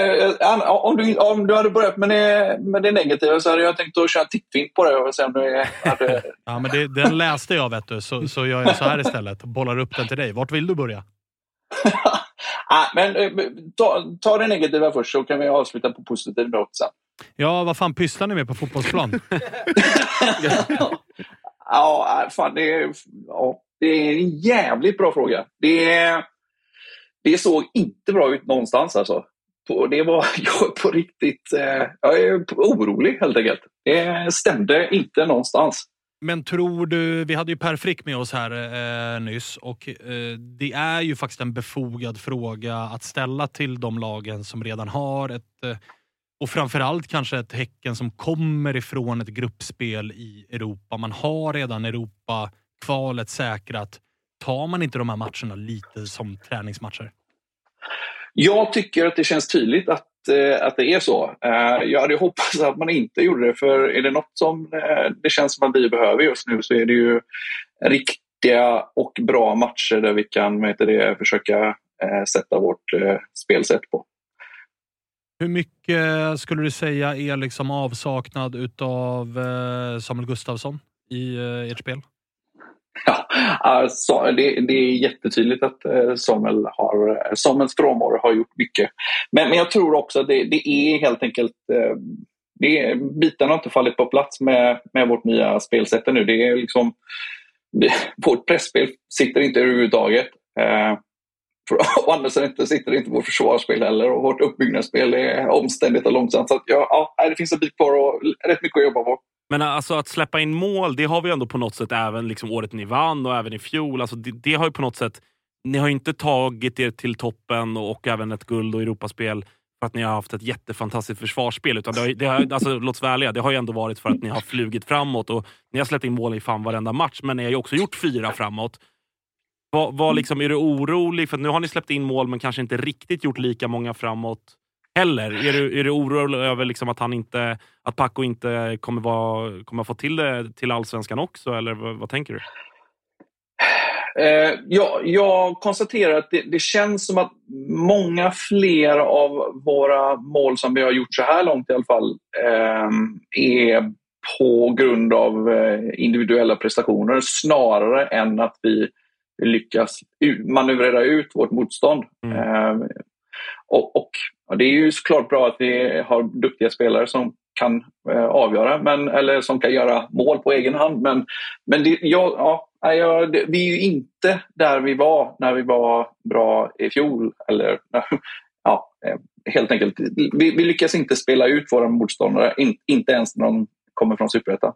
eh, om du, om du hade börjat med det, med det negativa så hade jag tänkt att köra en tippfint på det och se om du hade... Ja, men det, den läste jag vet du, så, så gör jag så här istället. Bollar upp den till dig. Vart vill du börja? Ah, men eh, ta, ta det negativa först så kan vi avsluta på positiv not sen. Ja, vad fan pysslar ni med på fotbollsplan? Ja, äh, fan, det, är, ja, det är en jävligt bra fråga. Det, det såg inte bra ut någonstans alltså. På, det var jag på riktigt... Eh, jag är orolig helt enkelt. Det stämde inte någonstans. Men tror du, vi hade ju Per Frick med oss här eh, nyss och eh, det är ju faktiskt en befogad fråga att ställa till de lagen som redan har ett, eh, och framförallt kanske ett Häcken som kommer ifrån ett gruppspel i Europa. Man har redan Europa-kvalet säkrat. Tar man inte de här matcherna lite som träningsmatcher? Jag tycker att det känns tydligt att, Eh, att det är så. Eh, jag hade hoppats att man inte gjorde det, för är det något som eh, det känns som att vi behöver just nu så är det ju riktiga och bra matcher där vi kan heter det, försöka sätta vårt spelsätt på. Hur mycket skulle du säga är liksom avsaknad utav Samuel Gustafsson i ert spel? Ja, alltså, det, det är jättetydligt att eh, Samuel har, eh, Samuels frånvaro har gjort mycket. Men, men jag tror också att det, det är helt enkelt eh, det, bitarna har inte fallit på plats med, med vårt nya spelsätt nu. Det är liksom, vårt pressspel sitter inte överhuvudtaget. Eh, å andra sidan inte, sitter inte vårt försvarsspel heller och vårt uppbyggnadsspel är omständigt och långsamt. Så att, ja, ja, det finns en bit kvar och rätt mycket att jobba på. Men alltså att släppa in mål, det har vi ändå på något sätt även liksom året ni vann och även i fjol. Alltså det, det har ju på något sätt, ni har inte tagit er till toppen och, och även ett guld och Europaspel för att ni har haft ett jättefantastiskt försvarsspel. Utan det har, det har, alltså, låt oss vara ärliga, det har ju ändå varit för att ni har flugit framåt och ni har släppt in mål i fan varenda match. Men ni har ju också gjort fyra framåt. Var, var liksom, är du orolig? För nu har ni släppt in mål men kanske inte riktigt gjort lika många framåt heller. Är du, är du orolig över liksom att, han inte, att Paco inte kommer, vara, kommer få till det till allsvenskan också? Eller vad, vad tänker du? Eh, ja, jag konstaterar att det, det, känns som att många fler av våra mål som vi har gjort så här långt i alla fall eh, är på grund av eh, individuella prestationer snarare än att vi lyckas manövrera ut vårt motstånd. Mm. Eh, och, och ja, Det är ju såklart bra att vi har duktiga spelare som kan eh, avgöra, men, eller som kan göra mål på egen hand. Men, men det, ja, ja, ja, det, vi är ju inte där vi var när vi var bra i fjol. Eller, ja, eh, helt enkelt. Vi, vi lyckas inte spela ut våra motståndare, in, inte ens när de kommer från Superettan.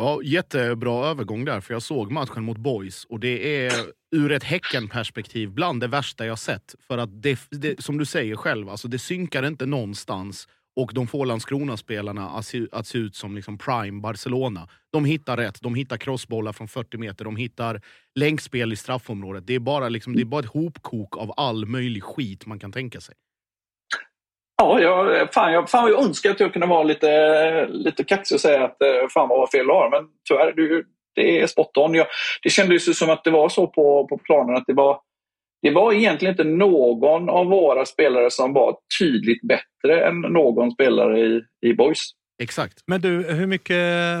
Ja, jättebra övergång där, för jag såg matchen mot Boys och det är ur ett Häcken-perspektiv bland det värsta jag sett. För att det, det, som du säger själv, alltså det synkar inte någonstans och de får Landskrona-spelarna att, se, att se ut som liksom prime Barcelona. De hittar rätt, de hittar crossbollar från 40 meter, de hittar länkspel i straffområdet. Det är bara, liksom, det är bara ett hopkok av all möjlig skit man kan tänka sig. Ja, jag, fan, jag, fan jag önskar att jag kunde vara lite, lite kaxig och säga att eh, fan vad fel du har. Men tyvärr, du, det är spot on. Jag, det kändes som att det var så på, på planen att det var, det var egentligen inte någon av våra spelare som var tydligt bättre än någon spelare i, i Boys. Exakt. Men du, hur mycket,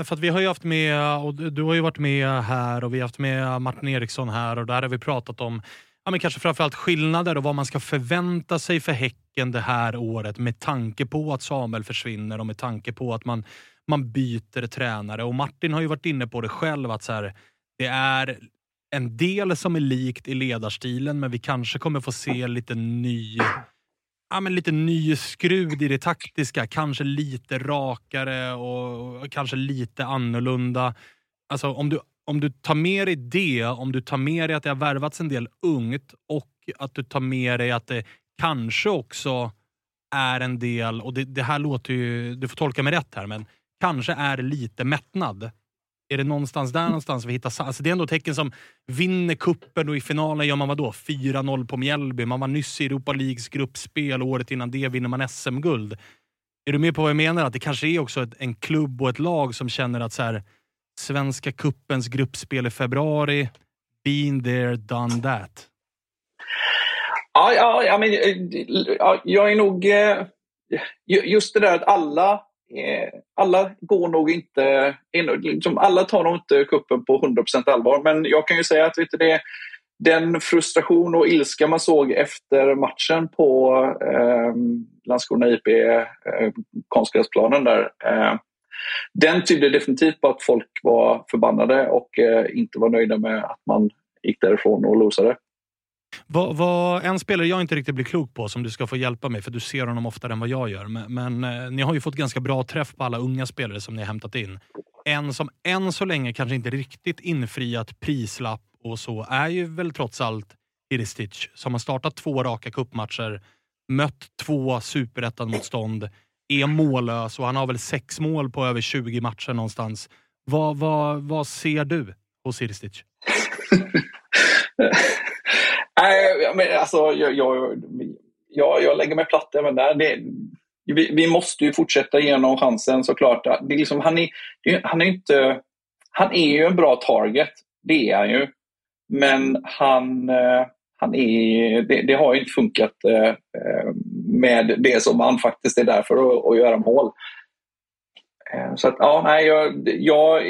för att vi har ju haft med, och du har ju varit med här och vi har haft med Martin Eriksson här och där har vi pratat om ja, men kanske framförallt skillnader och vad man ska förvänta sig för Häcken det här året med tanke på att Samuel försvinner och med tanke på att man, man byter tränare. Och Martin har ju varit inne på det själv att så här, det är en del som är likt i ledarstilen men vi kanske kommer få se lite ny ja, men lite ny skrud i det taktiska. Kanske lite rakare och kanske lite annorlunda. Alltså om du om du tar med dig det, om du tar med dig att det har värvats en del ungt och att du tar med dig att det kanske också är en del, och det, det här låter ju, du får tolka mig rätt här, men kanske är lite mättnad. Är det någonstans där någonstans vi hittar... Alltså det är ändå tecken som vinner kuppen och i finalen gör man vadå? 4-0 på Mjällby. Man var nyss i Europa Leagues gruppspel och året innan det vinner man SM-guld. Är du med på vad jag menar? Att det kanske är också ett, en klubb och ett lag som känner att så här, Svenska kuppens gruppspel i februari. Been there, done that. Ja, ja, ja, men, eh, ja jag är nog... Eh, just det där att alla, Eh, alla går nog inte... Liksom, alla tar nog inte kuppen på 100% allvar. Men jag kan ju säga att vet du, det, den frustration och ilska man såg efter matchen på eh, Landskrona IP, eh, konstgräsplanen där. Eh, den tydde definitivt på att folk var förbannade och eh, inte var nöjda med att man gick därifrån och losade. Vad, vad, en spelare jag inte riktigt blir klok på, som du ska få hjälpa mig, för du ser honom oftare än vad jag gör. Men, men eh, ni har ju fått ganska bra träff på alla unga spelare som ni har hämtat in. En som än så länge kanske inte riktigt infriat prislapp och så är ju väl trots allt Iristic som har startat två raka kuppmatcher, mött två superettan-motstånd är mållös och han har väl sex mål på över 20 matcher någonstans. Vad, vad, vad ser du hos Iristic? Nej, men alltså, jag, jag, jag, jag lägger mig platt även där. Det, vi, vi, måste ju fortsätta ge honom chansen såklart. Det är liksom, han, är, han, är inte, han är ju en bra target, det är han ju. Men han, eh, han är, det, det har inte funkat eh, med det som han faktiskt är där för att, att göra mål. Eh, så att, ja, nej, jag, jag,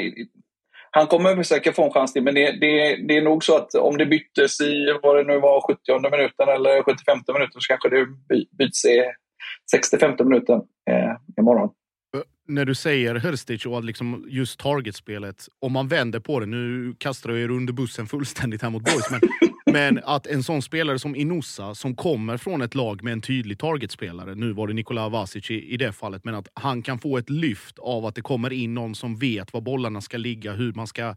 han kommer säkert få en chans till, men det, det, det, är nog så att om det byttes i vad det nu var, 70 minuten eller 75 minuten så kanske det byts i 65 minuten eh, imorgon. när du säger Hörstic och liksom just targetspelet, om man vänder på det, nu kastar jag er under bussen fullständigt här mot boys, men, men att en sån spelare som Inosa, som kommer från ett lag med en tydlig targetspelare, nu var det Nikola Vasic i, i det fallet, men att han kan få ett lyft av att det kommer in någon som vet var bollarna ska ligga, hur man ska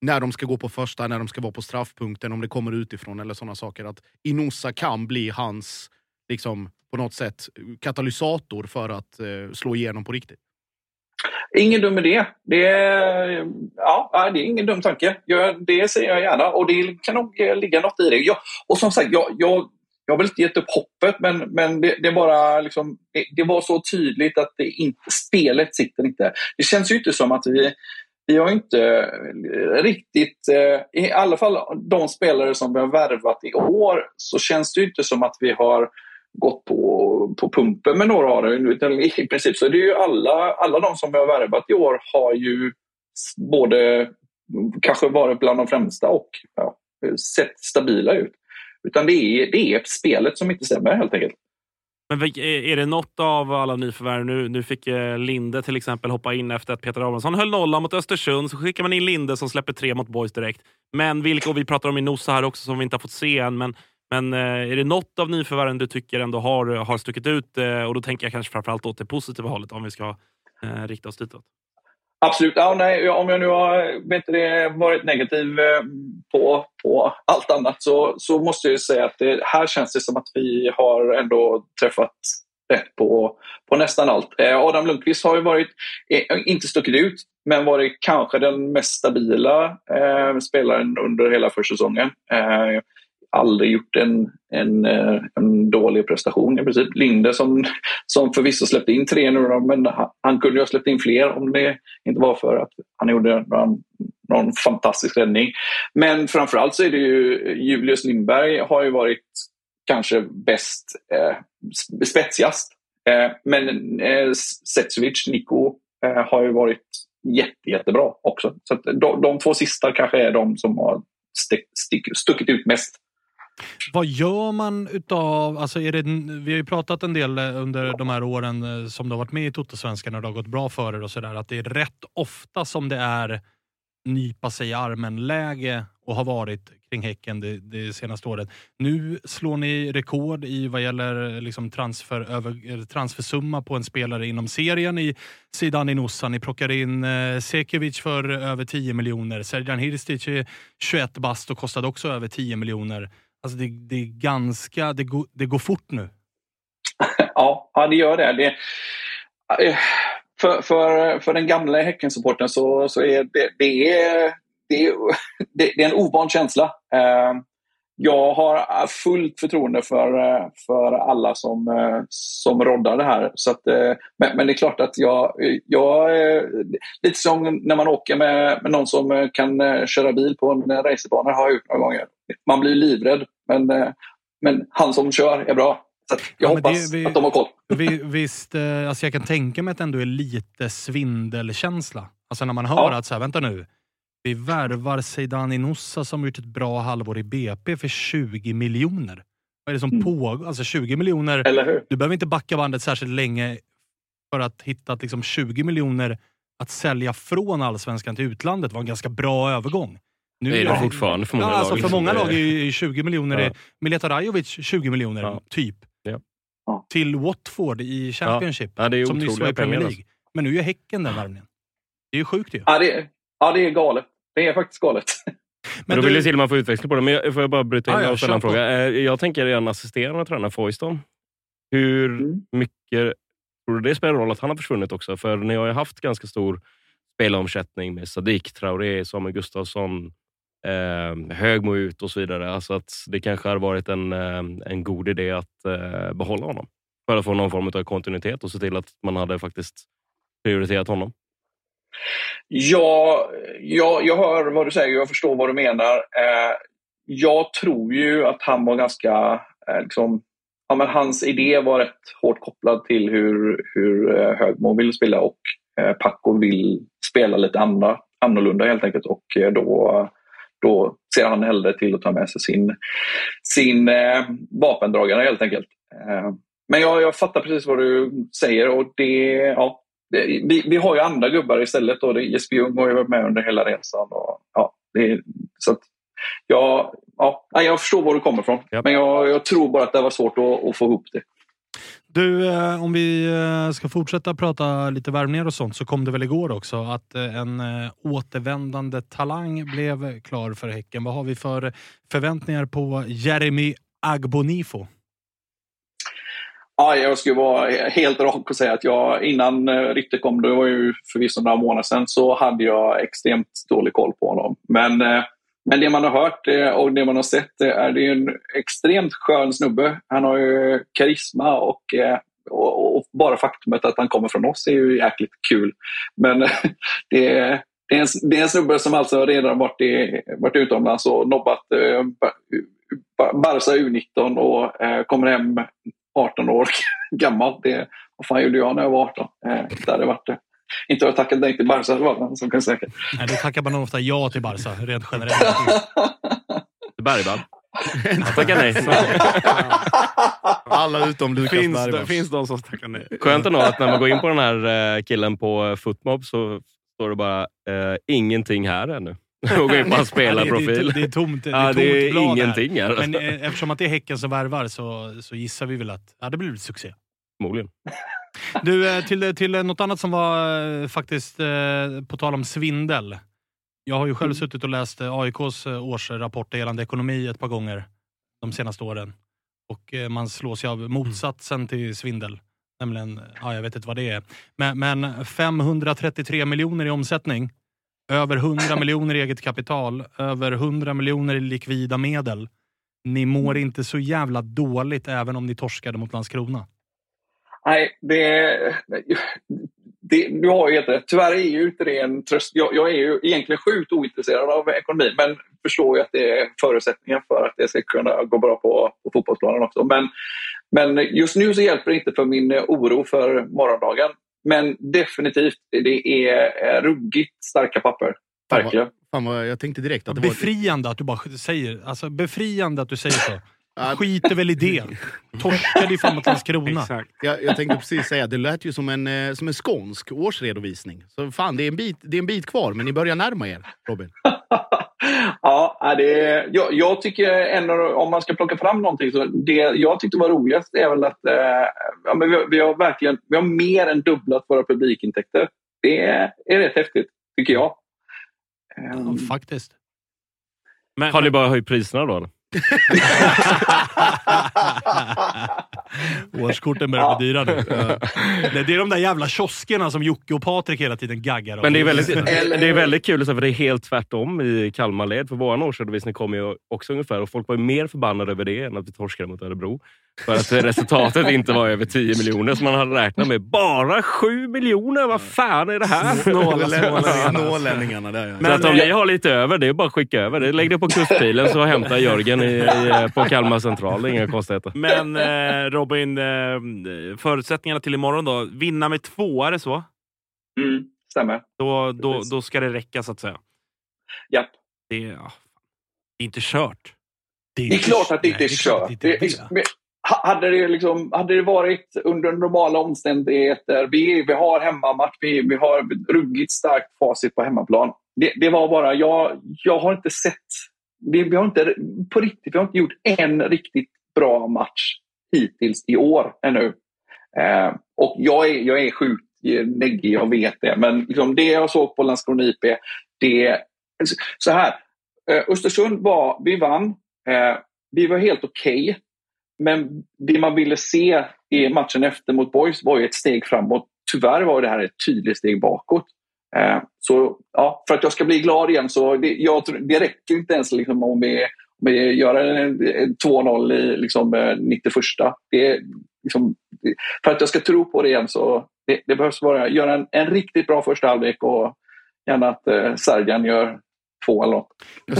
när de ska gå på första, när de ska vara på straffpunkten, om det kommer utifrån eller sådana saker. Att Inosa kan bli hans, liksom, på något sätt, katalysator för att eh, slå igenom på riktigt. Ingen dum idé. Det är, ja, det är ingen dum tanke. Jag, det säger jag gärna och det kan nog eh, ligga något i det. Jag, och som sagt, jag, jag, jag har väl inte gett upp hoppet men, men det, det bara liksom, det, det, var så tydligt att det inte, spelet sitter inte. Det känns ju inte som att vi vi har inte eh, riktigt, eh, i alla fall de spelare som vi har värvat i år, så känns det inte som att vi har gått på, på pumpen med några av dem. I princip så är det ju alla, alla de som vi har värvat i år har ju både kanske varit bland de främsta och ja, sett stabila ut. Utan det är, det är spelet som inte stämmer helt enkelt. Men är det något av alla nyförvärv nu? Nu fick eh, Linde till exempel hoppa in efter att Peter Abrahamsson höll nollan mot Östersund. Så skickar man in Linde som släpper tre mot Boys direkt. Men vilka, och vi pratar om Inosa här också som vi inte har fått se än. Men, men eh, är det något av nyförvärven du tycker ändå har, har stuckit ut? Eh, och då tänker jag kanske framförallt åt det positiva hållet om vi ska eh, rikta oss ditåt. Absolut. Ja, nej, om jag nu har vet det, varit negativ eh, på, på allt annat så, så måste jag säga att det, här känns det som att vi har ändå träffat rätt på, på nästan allt. Eh, Adam Lundqvist har ju varit, eh, inte stuckit ut, men varit kanske den mest stabila eh, spelaren under hela försäsongen. Eh, aldrig gjort en, en, eh, en dålig prestation i princip. Linde som, som förvisso släppte in tre nu men han, han kunde ju ha släppt in fler om det inte var för att han gjorde någon, någon fantastisk räddning. Men framförallt så är det ju Julius Lindberg har ju varit kanske bäst, eh, spetsigast. Eh, men eh, Setsovic, Niko, eh, har ju varit jätte, jättebra också. Så de, de två sista kanske är de som har stick, stick, stuckit ut mest. Vad gör man utav, alltså är det, vi har ju pratat en del eh, under de här åren eh, som du har varit med i Totosvenskan och det har gått bra för er och sådär, att det är rätt ofta som det är nypa sig i armen-läge och har varit kring Häcken det, det, senaste året. Nu slår ni rekord i vad gäller eh, liksom transfer, över, transfersumma på en spelare inom serien i Zidane Inossa. Ni plockar in eh, Sekevic för över 10 miljoner. Serjan Hirstic är 21 bast och kostade också över 10 miljoner. Alltså det, det är ganska, det go, det går fort nu. ja, ja, det gör det. det eh, för, för, för den gamla Häckensupporten så, så är det, det, är, det, är, det är en ovan känsla. Eh, jag har fullt förtroende för, för alla som, som roddar det här. Så att, men, men, det är klart att jag, jag... Lite som när man åker med, med någon som kan köra bil på en racerbana, har jag gjort några gånger. Man blir livrädd, men, men han som kör är bra. Så jag ja, hoppas det, vi, att de har koll. Vi, visst, alltså jag kan tänka mig att det ändå är lite svindelkänsla. Alltså när man hör ja. att, så här, vänta nu, vi värvar Zeidan Inossa som gjort ett bra halvår i BP för 20 miljoner. Vad är det som mm. pågår? Alltså 20 miljoner. Du behöver inte backa bandet särskilt länge för att hitta att liksom 20 miljoner att sälja från allsvenskan till utlandet var en ganska bra övergång. Nu det är det fortfarande för många ja, lag. Alltså för många lag är 20 miljoner. Ja. Mileta Rajovic 20 miljoner, ja. typ. Ja. Till Watford i Championship, ja. Ja, som nyss var i Premier League. Men nu är Häcken den värvningen. Det är ju sjukt ju. Ja, det, ja, det är galet. Det är faktiskt galet. Men då du... vill jag till och med få utväxling på det. Men jag, får jag bara bryta in ah, och ställa en fråga? Eh, jag tänker redan assisterande tränare Foyston. Hur mm. mycket tror du det spelar roll att han har försvunnit också? För ni har ju haft ganska stor spelomsättning med Sadik Traoré, Samuel Gustafsson, eh, Högmo ut och så vidare. Alltså att det kanske har varit en, eh, en god idé att eh, behålla honom. För att få någon form av kontinuitet och se till att man hade faktiskt prioriterat honom. Ja, jag, jag hör vad du säger och jag förstår vad du menar. Eh, jag tror ju att han var ganska... Eh, liksom, ja, men hans idé var rätt hårt kopplad till hur, hur eh, Högmo vill spela och eh, Paco vill spela lite andra, annorlunda helt enkelt. Och eh, då, då ser han hellre till att ta med sig sin, sin eh, vapendragare helt enkelt. Eh, men jag, jag fattar precis vad du säger och det, ja, vi, vi har ju andra gubbar istället. Då. Jesper Ljung har ju varit med under hela resan. Och, ja, det, är- så att, ja, ja, jag förstår var du kommer ifrån. Men jag, jag tror bara att det var svårt att, att få ihop det. Du, eh, om vi eh, ska fortsätta prata lite värvningar och sånt så kom det väl igår också att eh, en återvändande talang blev klar för Häcken. Vad har vi för förväntningar på Jeremy Agbonifo? Ja, jag skulle vara helt rak och säga att jag innan eh, ryktet kom, det var ju förvisso några månader sedan, så hade jag extremt dålig koll på honom. Men, eh, men det man har hört eh, och det man har sett eh, är det är en extremt skön snubbe. Han har ju karisma eh, och, och, och bara faktumet att han kommer från oss är ju jäkligt kul. Men det är, det är, en, det är en snubbe som alltså redan varit, i, varit utomlands och nobbat Barca U19 och eh, kommer hem 18 år gammal. Det, vad fan gjorde jag när jag var 18? Eh, det hade varit det. Inte har jag tackat nej till Barca, det var som kan säga. Nej, då tackar man ofta ja till Barca, rent generellt. Bergvall. Tackar nej. Alla utom Lukas finns, Bergman. det finns de som tackar nej. Skönt ändå att när man går in på den här eh, killen på eh, Footmob så står det bara eh, ingenting här ännu. In på hans Nej, det, spelarprofil. det är tomt, det är Ja, tomt det är ingenting här. Men eh, eftersom att det är Häcken som värvar så, så gissar vi väl att ja, det blir succé. Förmodligen. Du, eh, till, till något annat som var eh, faktiskt, eh, på tal om svindel. Jag har ju själv suttit och läst eh, AIKs eh, årsrapporter gällande ekonomi ett par gånger de senaste åren. Och eh, man slås ju av motsatsen till svindel. Nämligen, ja, jag vet inte vad det är. Men, men 533 miljoner i omsättning, över 100 miljoner i eget kapital, över 100 miljoner i likvida medel. Ni mår inte så jävla dåligt även om ni torskade mot Landskrona. Nej, det, det, du har ju helt rätt. Tyvärr är ju inte det en tröst. Jag, jag är ju egentligen sjukt ointresserad av ekonomi men förstår ju att det är förutsättningen för att det ska kunna gå bra på, på fotbollsplanen också. Men, men just nu så hjälper det inte för min oro för morgondagen. Men definitivt, det är eh, ruggigt starka papper. Verkligen. Fan vad, jag tänkte direkt att det var... Befriande att du bara säger, alltså befriande att du säger så. Skiter väl i det. Torskade ju fan mot Landskrona. Jag, jag tänkte precis säga, det lät ju som en, eh, som en skånsk årsredovisning. Så fan, det är, en bit, det är en bit kvar, men ni börjar närma er, Robin. Ja, det är, jag, jag tycker ändå, om man ska plocka fram någonting, så det jag tyckte var roligast är väl att eh, ja, men vi, har- vi har verkligen vi har mer än dubblat våra publikintäkter. Det är, är rätt häftigt, tycker jag. Ehm, faktiskt. Har ni bara höjt priserna då? eller? Årskorten börjar bli dyra nu. Det det är de där jävla kioskerna som Jocke och Patrik hela tiden gaggar om. Men det är väldigt, det är väldigt kul, för det är helt tvärtom i Kalmarled. För vår årsredovisning kommer ju också ungefär och folk var ju mer förbannade över det än att vi torskade mot Örebro. För att resultatet inte var över 10 miljoner som man hade räknat med. Bara 7 miljoner? Vad fan är det här? Snålänningarna där, ja. Så att om ni har lite över, det är bara att skicka över det. Lägg det på kustpilen så hämtar Jörgen i, i, på Kalmar central. Inga konstigheter. Men eh, Robin, eh, förutsättningarna till imorgon då? Vinna med två, är det så? Mm, stämmer. Då, då, då ska det räcka så att säga. Japp. Det, är- ja, det är inte kört. Det är klart att det inte är kört. Hade, det liksom, hade det varit under normala omständigheter, vi, vi har hemmamatch, vi, vi har ruggigt starkt facit på hemmaplan. Det, det var bara, jag, jag har inte sett, vi, vi har inte, på riktigt, vi har inte gjort en riktigt bra match hittills i år ännu. Eh, och jag är, jag är sjukt neggig, jag vet det. Men liksom det jag såg på Landskrona IP, det... Så här, eh, Östersund var, vi vann. Eh, vi var helt okej. Men det man ville se i matchen efter mot Boys var ju ett steg framåt. Tyvärr var det här ett tydligt steg bakåt. Eh, så ja, för att jag ska bli glad igen så det, jag, det räcker inte ens liksom om vi, om vi gör en, en 2-0 i liksom, eh, 91. Det, liksom, för att jag ska tro på det igen så det, det behövs bara göra en, en riktigt bra första halvlek och gärna att eh, Sergan gör två eller något.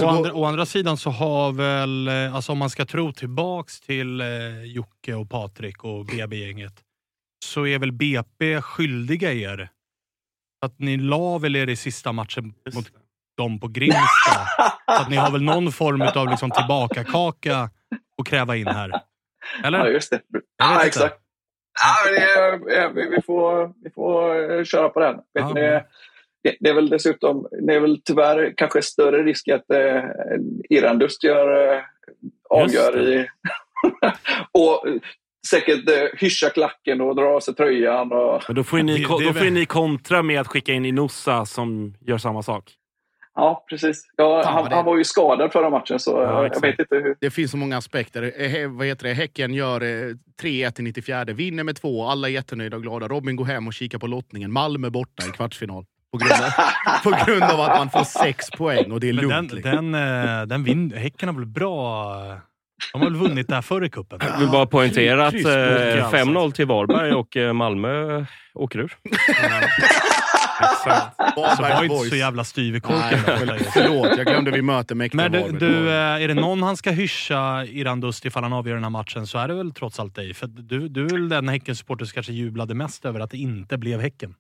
Å andra, å andra sidan så har väl, eh, alltså om man ska tro tillbaks till eh, Jocke och Patrik och BB-gänget, så är väl BP skyldiga er att ni la väl er i sista matchen mot dem på Grimsta. så att ni har väl någon form av liksom tillbakakaka att kräva in här? Eller? Ja, just det. Ja, inte. exakt. Ja, det, vi, vi, får, vi får eh, köra på den. Vet Ja, du, det, det, är väl dessutom det är väl tyvärr kanske större risk att eh, Irandust gör, eh, avgör i... och säkert eh, hyschar klacken och drar av sig tröjan. Och, Men då får ni, Det- det då får ni kontra med att skicka in Inossa som gör samma sak. ja, precis. Ja, Fan, han, han var ju skadad förra matchen så Ja, jag exakt. vet inte hur... Det finns så många aspekter. Eh, he- vad heter det? Häcken gör eh, 3-1 i 94, vinner med två, alla är jättenöjda och glada. Robin går hem och kikar på lottningen. Malmö borta i kvartsfinal. På grund av, på grund av att man får sex poäng och det är Men lugnt. den, liksom. den, eh, den vin, häcken har väl bra... De har väl vunnit där förr i cupen? Jag vill bara poängtera att Kryss, eh, alltså. 5-0 till Varberg och eh, Malmö åker ur. Exakt. Så var inte så jävla styv i korken. Förlåt, jag glömde vi möter mäktiga Men du, du, är det någon han ska hyscha Irandust ifall han avgör den här matchen så är det väl trots allt dig. För du, du är väl den Häcken-supporter som kanske jublade mest över att det inte blev Häcken.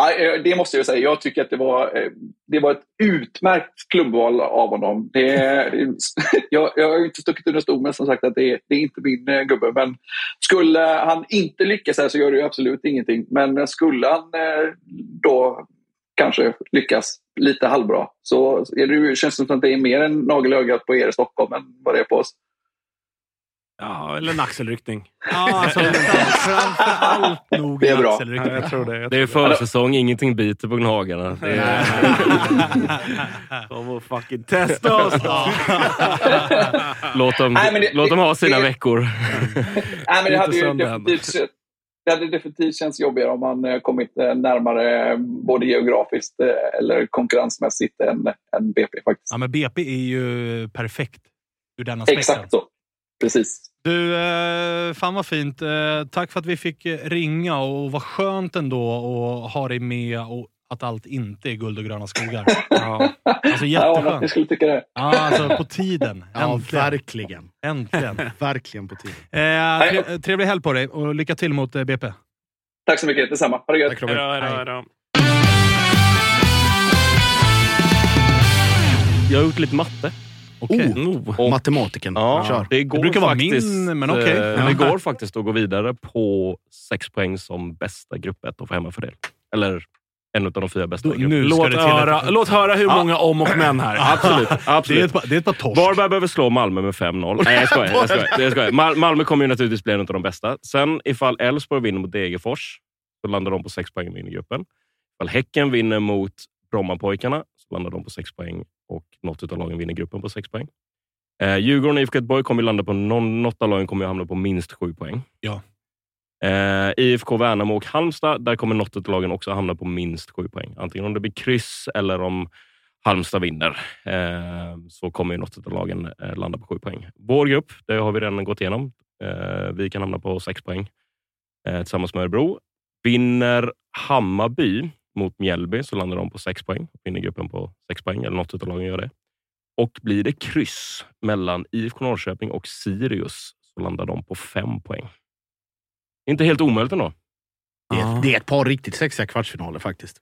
Eh, det måste jag säga. Jag tycker att det var, eh, det var ett utmärkt klubbval av honom. Det, jag, jag har ju inte stuckit under stol med som sagt att det, det är inte min eh, gubbe. Men skulle han inte lyckas här så gör det ju absolut ingenting. Men skulle han då kanske lyckas lite halvbra så är det, känns det som att det är mer en nagel i ögat på er i Stockholm än vad det är på oss. Ja, eller en axelryckning. Ja, alltså, framför allt nog Det är bra. Ja, jag tror det. Jag Det är tror försäsong, ingenting biter på Gnagarna. Det är, De får fucking testa oss då. låt, dem, Nej, det- låt dem ha sina det- veckor. Nej, men det, hade ju definitivt, det hade definitivt känts jobbigare om man eh, kommit eh, närmare både geografiskt eh, eller konkurrensmässigt än, än BP faktiskt. Ja, men BP är ju perfekt ur den aspekten. Exakt så. Precis. Du, eh, fan vad fint. Eh, tack för att vi fick eh, ringa och vad skönt ändå att ha dig med och att allt inte är guld och gröna skogar. Ja. Alltså Ja, jag jätteskönt. skulle tycka det. Ja, alltså på tiden. Ja, Äntligen. verkligen. Äntligen. Verkligen på tiden. Eh, tre, trevlig helg på dig och lycka till mot BP. Tack så mycket. Detsamma. Ha det gött. Tack. Hejdå, hejdå, hejdå. Jag har gjort lite matte. Okej. Oh, Och- matematiken. Ja, Kör. det går brukar vara faktiskt, min, men okej. eh, Ja. Det går faktiskt att gå vidare på sex poäng som bästa grupp 1 och få hemmafördel. Eller en av de fyra bästa Då- grupperna. nu Låt det höra, ett- låt höra hur många om och men här. Absolut. Det är absolut. ett, par- det är ett par torsk. Varberg behöver slå Malmö med 5-0. Nej, jag skojar. Jag skojar, jag skojar. Mal Malmö kommer ju naturligtvis bli en av de bästa. Sen ifall Elfsborg vinner mot Degerfors så landar de på sex poäng vinner gruppen. Ifall Häcken vinner mot Brommapojkarna så landar de på sex poäng och något av lagen vinner gruppen på sex poäng. Eh, Djurgården och IFK Göteborg kommer landa på någon, något av lagen kommer hamna på minst sju poäng. Ja. Eh, IFK Värnamo och Halmstad, där kommer något av lagen också hamna på minst sju poäng. Antingen om det blir kryss eller om Halmstad vinner eh, så kommer ju något av lagen eh, landa på sju poäng. Vår grupp, det har vi redan gått igenom. Eh, vi kan hamna på sex poäng eh, tillsammans med Örebro. Vinner Hammarby mot Mjällby så landar de på sex poäng. Vinner gruppen på sex poäng, eller något av lagen gör det. Och blir det kryss mellan IFK Norrköping och Sirius så landar de på fem poäng. Inte helt omöjligt ändå. Det, är, det är ett par riktigt sexiga kvartsfinaler faktiskt.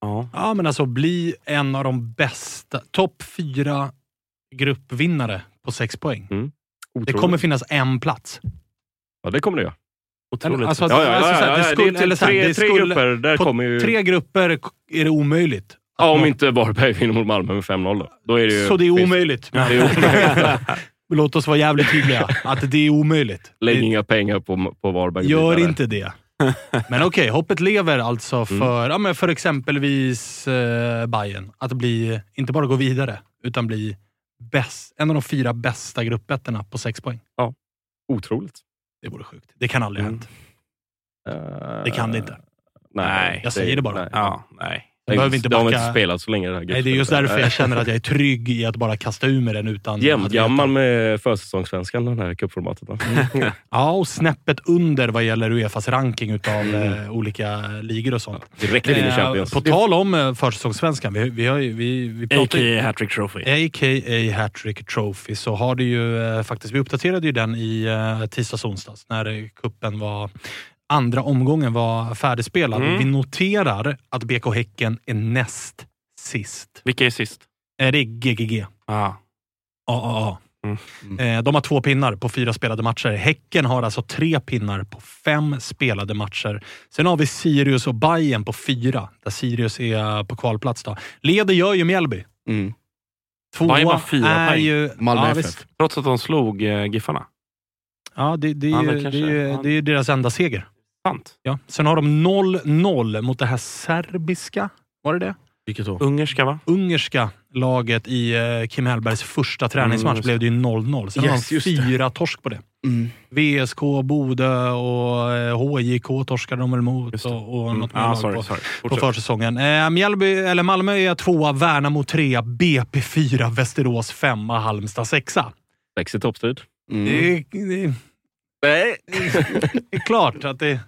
Ja. Ja, men alltså bli en av de bästa. Topp fyra gruppvinnare på sex poäng. Det Otroligt. kommer finnas en plats. Ja, det kommer det göra. Otroligt. Alltså, Ja, ja, alltså, ja, ja, ja, skulle- det är eller tre, tre skulle- grupper. Där kommer ju... tre grupper är det omöjligt. Ja, om inte Varberg vinner mot Malmö med 5-0 då. då är det ju, Så det är omöjligt. Det är omöjligt. Låt oss vara jävligt tydliga. Att det är omöjligt. Lägg inga pengar på, på Varberg. Gör vidare. inte det. Men okej, hoppet lever alltså Mm. för, ja, men för exempelvis eh, Bayern Att bli, inte bara gå vidare, utan bli bäst, en av de fyra bästa gruppettorna på sex poäng. Otroligt. Det vore sjukt. Det kan aldrig ha Mm. hänt. Eh, Det kan det inte. Nej, Jag säger det bara. Ja, nej. Det, Jag behöver inte de har backa- inte spelat så länge det här Nej, det är just därför jag känner att jag är trygg i att bara kasta ur mig den utan Jämngammal med försäsongssvenskan, den här cupformatet. va? Ja, och snäppet under vad gäller Uefas ranking utav eh, olika ligor och sånt. Direkt in i Eh, Champions. På tal om eh, försäsongssvenskan. Vi, vi, har, ju- vi, vi pratar A.k.a. Hattrick Trophy. A.k.a. Hattrick Trophy, så har det ju faktiskt, vi uppdaterade ju den i tisdags onsdags när kuppen var andra omgången var färdigspelad. Mm. Vi noterar att BK Häcken är näst sist. Vilka är sist? Eh, det är GGG. Ah. AAA. Eh, de har två pinnar på fyra spelade matcher. Häcken har alltså tre pinnar på fem spelade matcher. Sen har vi Sirius och Bayern på fyra, där Sirius är på kvalplats. Då. Leder gör ju Mjällby. Mm. Tvåa Bayern var fyra är poäng. ju... Malmö ja, FF. visst. Trots att de slog eh, Giffarna. Ja, det, det, är Ja, det, kanske- är ju, ja. det är deras enda seger. Sant. Ja. Sen har de 0-0 mot det här serbiska, var det det? Vilket då? Ungerska va? Ungerska laget i eh, Kim Hellbergs första träningsmatch Mm, blev det ju 0-0. Sen Yes, har de fyra torsk på det. Mm. VSK, Bodö och eh, HJK torskade de väl mot och, och Mm. något mer Ah, sorry, på, sorry. på Fortsätt. försäsongen. Eh, Mjällby, eller Malmö är tvåa, Värnamo trea, BP fyra, Västerås femma, Halmstad sexa. Sexig toppstrid. Mm. Det, det, är, det är klart att det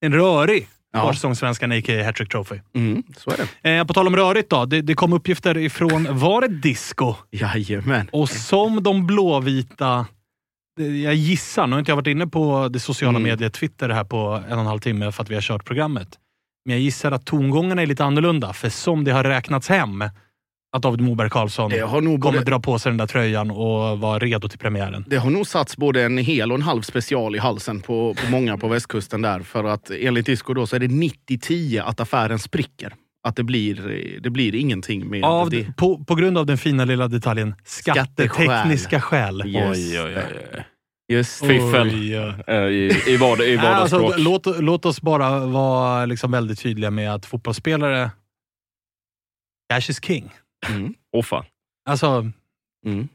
en rörig Ja. försäsongssvenskan, a.k.a. Hattrick Trophy. Mm, så är det. Eh, på tal om rörigt då. Det, det kom uppgifter ifrån, var det disco? Jajamän. Och som de blåvita, jag gissar, nu har inte jag varit inne på det sociala Mm. mediet Twitter här på en och en halv timme för att vi har kört programmet. Men jag gissar att tongångarna är lite annorlunda, för som det har räknats hem att David Moberg Karlsson kommer både- dra på sig den där tröjan och vara redo till premiären. Det har nog satts både en hel och en halv special i halsen på, på många på västkusten där. För att enligt Disco då så är det 90-10 att affären spricker. Att det blir, det blir ingenting med Av, det. på, på grund av den fina lilla detaljen skattetekniska skäl. Yes. Oj, oj, oj. Just Fiffel. Oj, oj. Eh, I, i, vardag, i alltså, vardagsspråk. låt, låt oss bara vara liksom väldigt tydliga med att fotbollsspelare, cash is king. Mm. Åh fan. Alltså, Mm.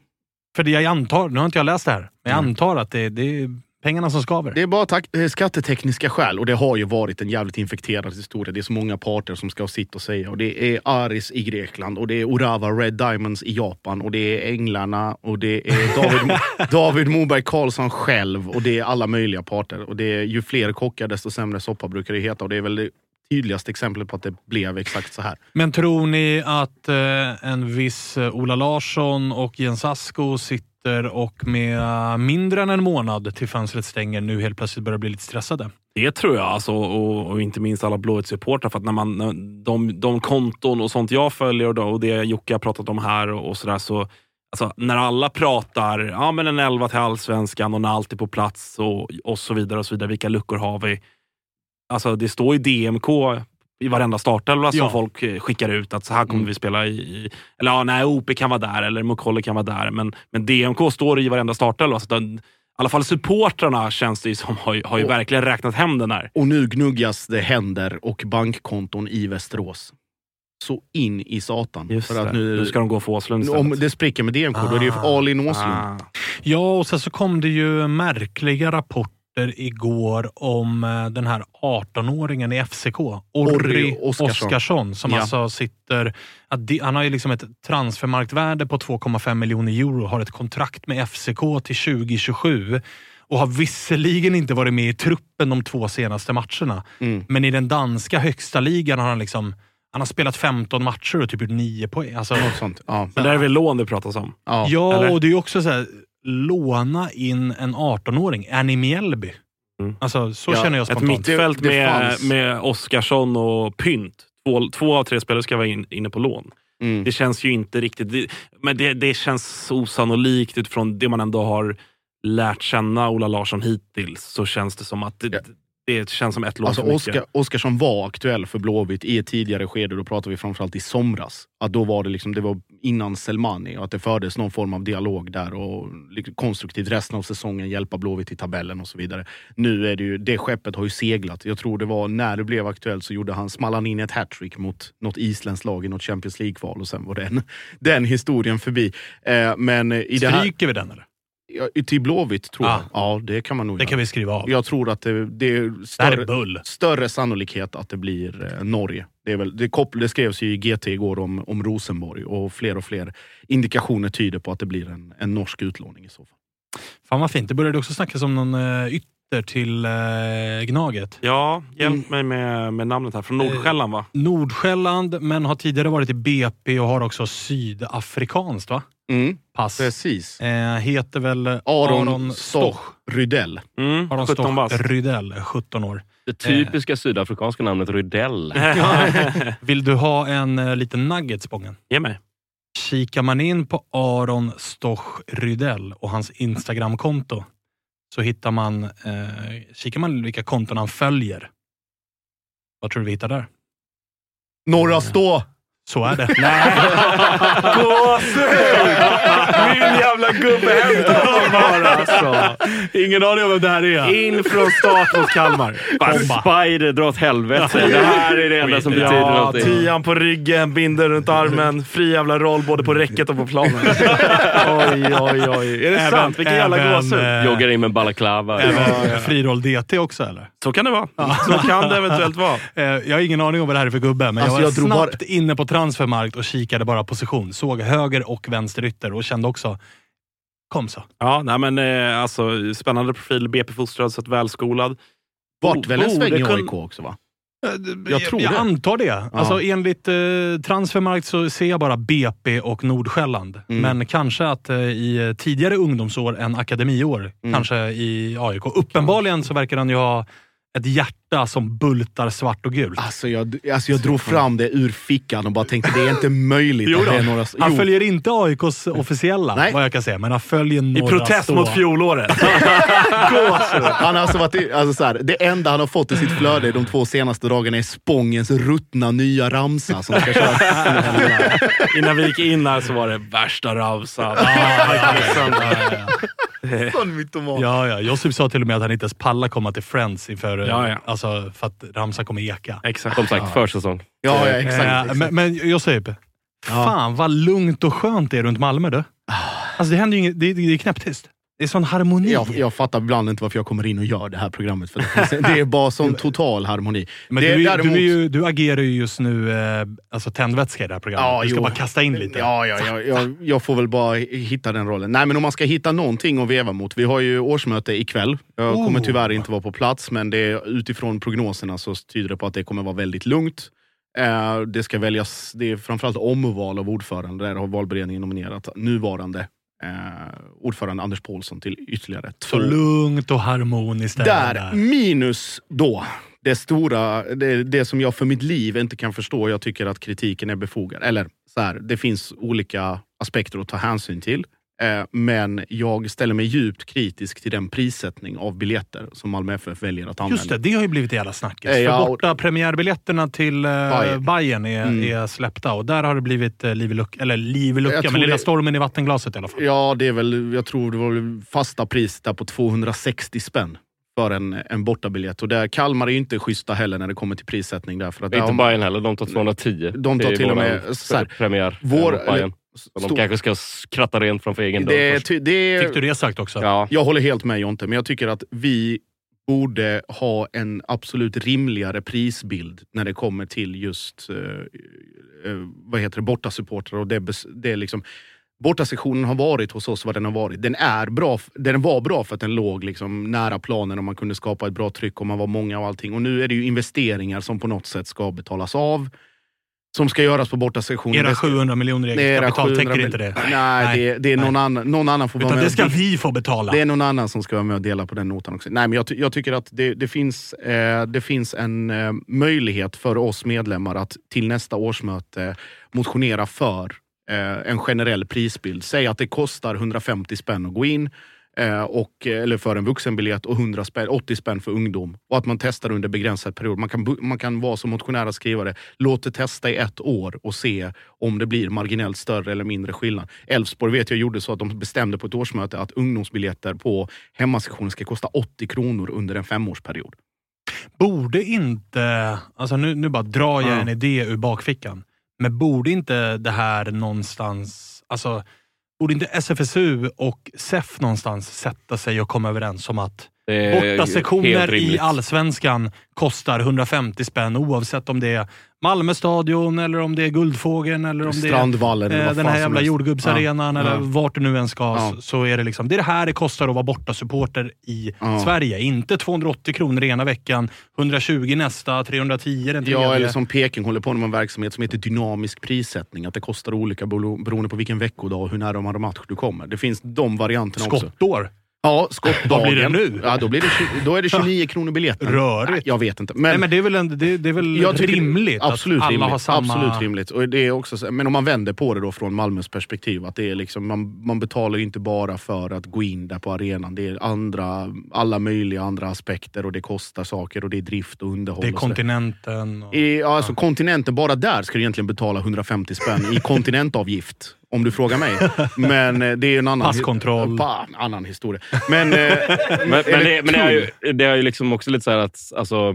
för det jag antar, nu har inte jag läst det här, men jag Mm. antar att det, det är pengarna som skaver. Det är bara tak- eh, skattetekniska skäl och det har ju varit en jävligt infekterad historia. Det är så många parter som ska ha sitt och säga. Och det är Aris i Grekland och det är Orava Red Diamonds i Japan och det är Änglarna och det är David, David Moberg Karlsson själv och det är alla möjliga parter. Och det är ju fler kockar desto sämre soppa brukar det heta och det är väl tydligaste exemplet på att det blev exakt så här. Men tror ni att eh, en viss eh, Ola Larsson och Jens Asko sitter och med mindre än en månad till fönstret stänger nu helt plötsligt börjar bli lite stressade? Det tror jag, alltså, och, och inte minst alla Blåvitt-supportrar. För att när man, när de, de konton och sånt jag följer och, då, och det Jocke har pratat om här och, och sådär. Så, alltså, när alla pratar ja, men en 11 till allsvenskan och när allt är på plats och, och så vidare. och så vidare. Vilka luckor har vi? Alltså, det står ju DMK i varenda startelva som Ja. folk eh, skickar ut att så här kommer Mm. vi spela i... eller ja, nej, OP kan vara där eller Mukolle kan vara där. Men, men DMK står i varenda startelva. Så att den, I alla fall supportrarna känns det ju som har, ju- har ju Och- verkligen räknat hem den här. Och nu gnuggas det händer och bankkonton i Västerås. Så in i satan. Just för att nu, Nu ska de gå för Åslund istället. om det spricker med DMK, då är det ju Ah. all in Åslund. Ah. Ja, och sen så kom det ju märkliga rapporter igår om eh, den här 18-åringen i FCK, Orri Oskarsson, Oskarsson. som Ja. alltså sitter... Han har ju liksom ett transfermarktvärde på 2,5 miljoner euro, har ett kontrakt med FCK till 2027 och har visserligen inte varit med i truppen de två senaste matcherna. Mm. Men i den danska högsta ligan har han liksom han har spelat 15 matcher och typ gjort 9 poäng. Alltså, Något sånt. Ja. Men där är väl lån det pratas om? Ja. Ja, och det är ju också så här, låna in en 18-åring. Är ni Mjällby? Mm. Alltså, så Ja, känner jag Ett spontant. mittfält Det- det med, med Oskarsson och Pynt. Två, två av tre spelare ska vara in, inne på lån. Mm. Det känns ju inte riktigt... Det, men det, det känns osannolikt utifrån det man ändå har lärt känna Ola Larsson hittills. Så känns det som att det, Ja. det känns som ett lån Alltså för mycket. Oskar, Oskarsson var aktuell för Blåvitt i ett tidigare skede, då pratar vi framförallt i somras. Att då var det liksom, det var innan Selmani och att det fördes någon form av dialog där och konstruktivt resten av säsongen hjälpa Blåvitt i tabellen och så vidare. Nu är det ju, det skeppet har ju seglat. Jag tror det var när det blev aktuellt så gjorde han, small han in ett hattrick mot något isländskt lag i något Champions League-kval och sen var den, den historien förbi. Eh, men i det här, Stryker vi den eller? Ja, till Blåvitt tror Ah. jag. Ja, det kan man nog Det göra. kan vi skriva av. Jag tror att det, det är Det större, är bull. större sannolikhet att det blir eh, Norge. Det, är väl, det, koppl- det skrevs ju i GT igår om, om Rosenborg och fler och fler indikationer tyder på att det blir en, en norsk utlåning i så fall. Fan vad fint. Det började också snackas om någon uh, ytter till uh, Gnaget. Ja, hjälp Mm. mig med, med namnet här. Från Nordsjälland va? Nordsjälland, men har tidigare varit i BP och har också sydafrikanskt va? Pass. Precis. Eh, heter väl Aron, Aron Stoch Rydell. Mm, Aron 17 Stoch bast. Rydell, 17 år. Det typiska sydafrikanska namnet Rydell. Vill du ha en uh, liten nugget, Spången? Ge mig. Kikar man in på Aron Stoch Rydell och hans Instagramkonto så hittar man, eh, kikar man vilka konton han följer. Vad tror du vi hittar där? Norra stå! Så är det. Gåshud! Min jävla gubbe hämtar honom bara alltså. Ingen aning om vem det här är. In från start mot Kalmar. Bara Bomba. Spider, dra åt helvete. Det här är det enda som betyder Ja, någonting. tian på ryggen, binden runt armen. Fri jävla roll både på räcket och på planen. oj, oj, oj. Är det Även- sant? Vilken jävla gåshud. eh, Joggar in med balaklava. Även friroll DT också eller? Så kan det vara. Så kan det eventuellt vara. Eh, Jag har ingen aning om vad det här är för gubbe, men Alltså, jag var jag drog snabbt inne på transfermarkt och kikade bara position. Såg höger och vänster ytter och kände också, kom så. Ja, nej, men eh, alltså spännande profil. BP-fostrad, så att välskolad. Vart väl en sväng i AIK också va? Jag, Jag tror jag det. antar det. Alltså, enligt eh, Transfermarkt så ser jag bara BP och Nordsjälland. Mm. Men kanske att eh, i eh, tidigare ungdomsår än akademiår, Mm. kanske i AIK. Uppenbarligen så verkar han ju ha ett hjärta som bultar svart och gult. Alltså jag, alltså jag drog fram det ur fickan och bara tänkte det är inte möjligt. Jo att då. det är några... Han Jo. följer inte AIKs officiella, Nej. vad jag kan säga, men han följer I några protest stå. mot fjolåret. Han har alltså varit, i- alltså så här, det enda han har fått i sitt flöde de två senaste dagarna är Spångens ruttna nya ramsa som ska köras. Innan vi gick in här så var det värsta ramsan. Sån mytoman. Ja, ja. Josip sa till och med att han inte ens pallar komma till Friends inför, eh, Ja, ja. Alltså, för att Ramsa kommer eka. Exakt. Som sagt, försäsong. Ja, ja, exakt. Eh, exakt. Men, men Josip, fan vad lugnt och skönt det är runt Malmö du. Alltså det händer ju inget, det, det är knäpptyst. Det är sån harmoni. Jag, jag fattar ibland inte varför jag kommer in och gör det här programmet. För det, är bara sån total harmoni. Men det, du, är- däremot- du, ju, du agerar ju just nu eh, alltså tändvätska i det här programmet. Ja, du ska jo. bara kasta in lite. Ja, ja, ja, jag, jag får väl bara hitta den rollen. Nej, men om man ska hitta någonting att veva mot. Vi har ju årsmöte ikväll. Jag kommer Oh. tyvärr inte vara på plats, men det utifrån prognoserna så tyder det på att det kommer vara väldigt lugnt. Eh, det ska väljas, det är framförallt omval av ordförande. Där har valberedningen nominerat nuvarande ordförande Anders Paulsson till ytterligare Så två lugnt och harmoniskt. är det där, minus då det stora, det, det som jag för mitt liv inte kan förstå. Jag tycker att kritiken är befogad. Eller så här, det finns olika aspekter att ta hänsyn till. Eh, men jag ställer mig djupt kritisk till den prissättning av biljetter som Malmö FF väljer att använda. Just det, det har ju blivit jävla snackis. Eh, ja, För och- borta premiärbiljetterna till eh, Bayern. Bayern är, Mm. är släppta och där har det blivit eh, liv i lucka, eller liv i lucka, Jag men lilla det- stormen i vattenglaset i alla fall. Ja, det är väl, jag tror det var väl fasta priset där på 260 spänn för en, en bortabiljett. Och där, Kalmar är ju inte schyssta heller när det kommer till prissättning. Där, för att där Inte man- Bayern heller, de tar 210. De tar till och med så här, premiär. vår- Så de stor- kanske ska kratta rent framför egen dörr är först. det, Fick du det sagt också? Ja. Jag håller helt med Jonte, men jag tycker att vi borde ha en absolut rimligare prisbild när det kommer till just eh, eh, vad heter det, bortasupportrar. Och det, det är liksom, bortasektionen har varit hos oss vad den har varit. Den, är bra, den var bra för att den låg liksom nära planen och man kunde skapa ett bra tryck och man var många och allting. Och nu är det ju investeringar som på något sätt ska betalas av. Som ska göras på bortasektionen. Era Det ska- 700 miljoner eget Era kapital 700 täcker inte det. Nej, det, det är någon annan, någon annan får vara Utan med det ska vi få betala. det är någon annan som ska vara med och dela på den notan också. Nej, men jag, jag tycker att det, det, finns, eh, det finns en eh, möjlighet för oss medlemmar att till nästa årsmöte motionera för eh, en generell prisbild. Säg att det kostar 150 spänn att gå in, eh, och, eller för en vuxenbiljett och 100 spänn, 80 spänn för ungdom. Och att man testar under begränsad period. Man kan, man kan vara som motionär och skriva det. Låt det testa i ett år och se om det blir marginellt större eller mindre skillnad. Elfsborg vet jag gjorde så att de bestämde på ett årsmöte att ungdomsbiljetter på hemmasektionen ska kosta 80 kronor under en femårsperiod. Borde inte, alltså nu, nu bara drar jag Ja. en idé ur bakfickan, men borde inte det här någonstans, alltså borde inte SFSU och SEF någonstans sätta sig och komma överens om att bortasektioner i. Allsvenskan kostar 150 spänn oavsett om det är Malmö stadion eller om det är Guldfågeln eller om det är Strandvallen eller eh, vad den här jävla jordgubbsarenan Ja, eller ja. vart du nu än ska. Ja. Så, är det liksom, det är det här det kostar att vara bortasupporter i Ja. Sverige. Inte 280 kronor ena veckan, 120 nästa, 310 den tredje. Ja, eller som Peking håller på med en verksamhet som heter dynamisk prissättning. Att det kostar olika bero- beroende på vilken veckodag och hur nära match du kommer. Det finns de varianterna också. Skottår. Ja, skottdagen. Vad blir det nu? Ja, då, blir det, då är det 29 kronor biljetten. Rörigt. Jag vet inte. Men, Nej, men det är väl, en, det, det är väl jag rimligt absolut att alla rimligt, har samma... Absolut rimligt. Och det är också, så- men om man vänder på det då från Malmös perspektiv. att det är liksom, man, man betalar inte bara för att gå in där på arenan. Det är andra, alla möjliga andra aspekter och det kostar saker och det är drift och underhåll. Det är kontinenten. Och... Ja, alltså kontinenten, bara där ska du egentligen betala 150 spänn i kontinentavgift. Om du frågar mig. Men eh, det är en annan, Passkontroll. Pa, annan historia. Men, eh, Men, men, det, men det, är ju, det är ju liksom också lite så här att alltså,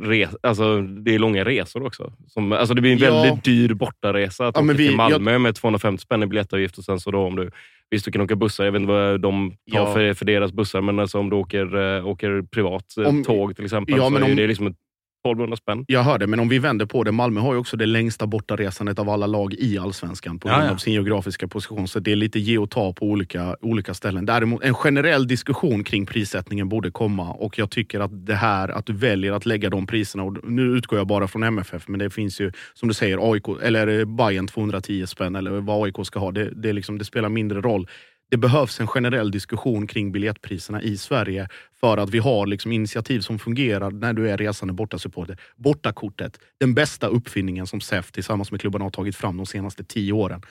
re, alltså, det är långa resor också. Som, alltså, det blir en Ja. väldigt dyr bortaresa att Ja, åka vi- till Malmö med 250 spänn i biljettavgift och sen så då om du Visst, du kan åka bussar. Jag vet inte vad de tar Ja. för, för deras bussar, men alltså, om du åker, äh, åker privat Om- tåg till exempel Ja, så men är om- det liksom ett 1200 spänn. Jag hör det, men om vi vänder på det. Malmö har ju också det längsta bortaresandet av alla lag i Allsvenskan på grund ja. av sin geografiska position. Så det är lite ge och ta på olika, olika ställen. Däremot, en generell diskussion kring prissättningen borde komma och jag tycker att det här att du väljer att lägga de priserna, och nu utgår jag bara från MFF, men det finns ju som du säger AIK, eller Bayern 210 spänn eller vad AIK ska ha. Det, det, liksom, det spelar mindre roll. Det behövs en generell diskussion kring biljettpriserna i Sverige för att vi har liksom initiativ som fungerar när du är resande bortasupporter. Bortakortet, den bästa uppfinningen som SEF tillsammans med klubbarna har tagit fram de senaste tio åren.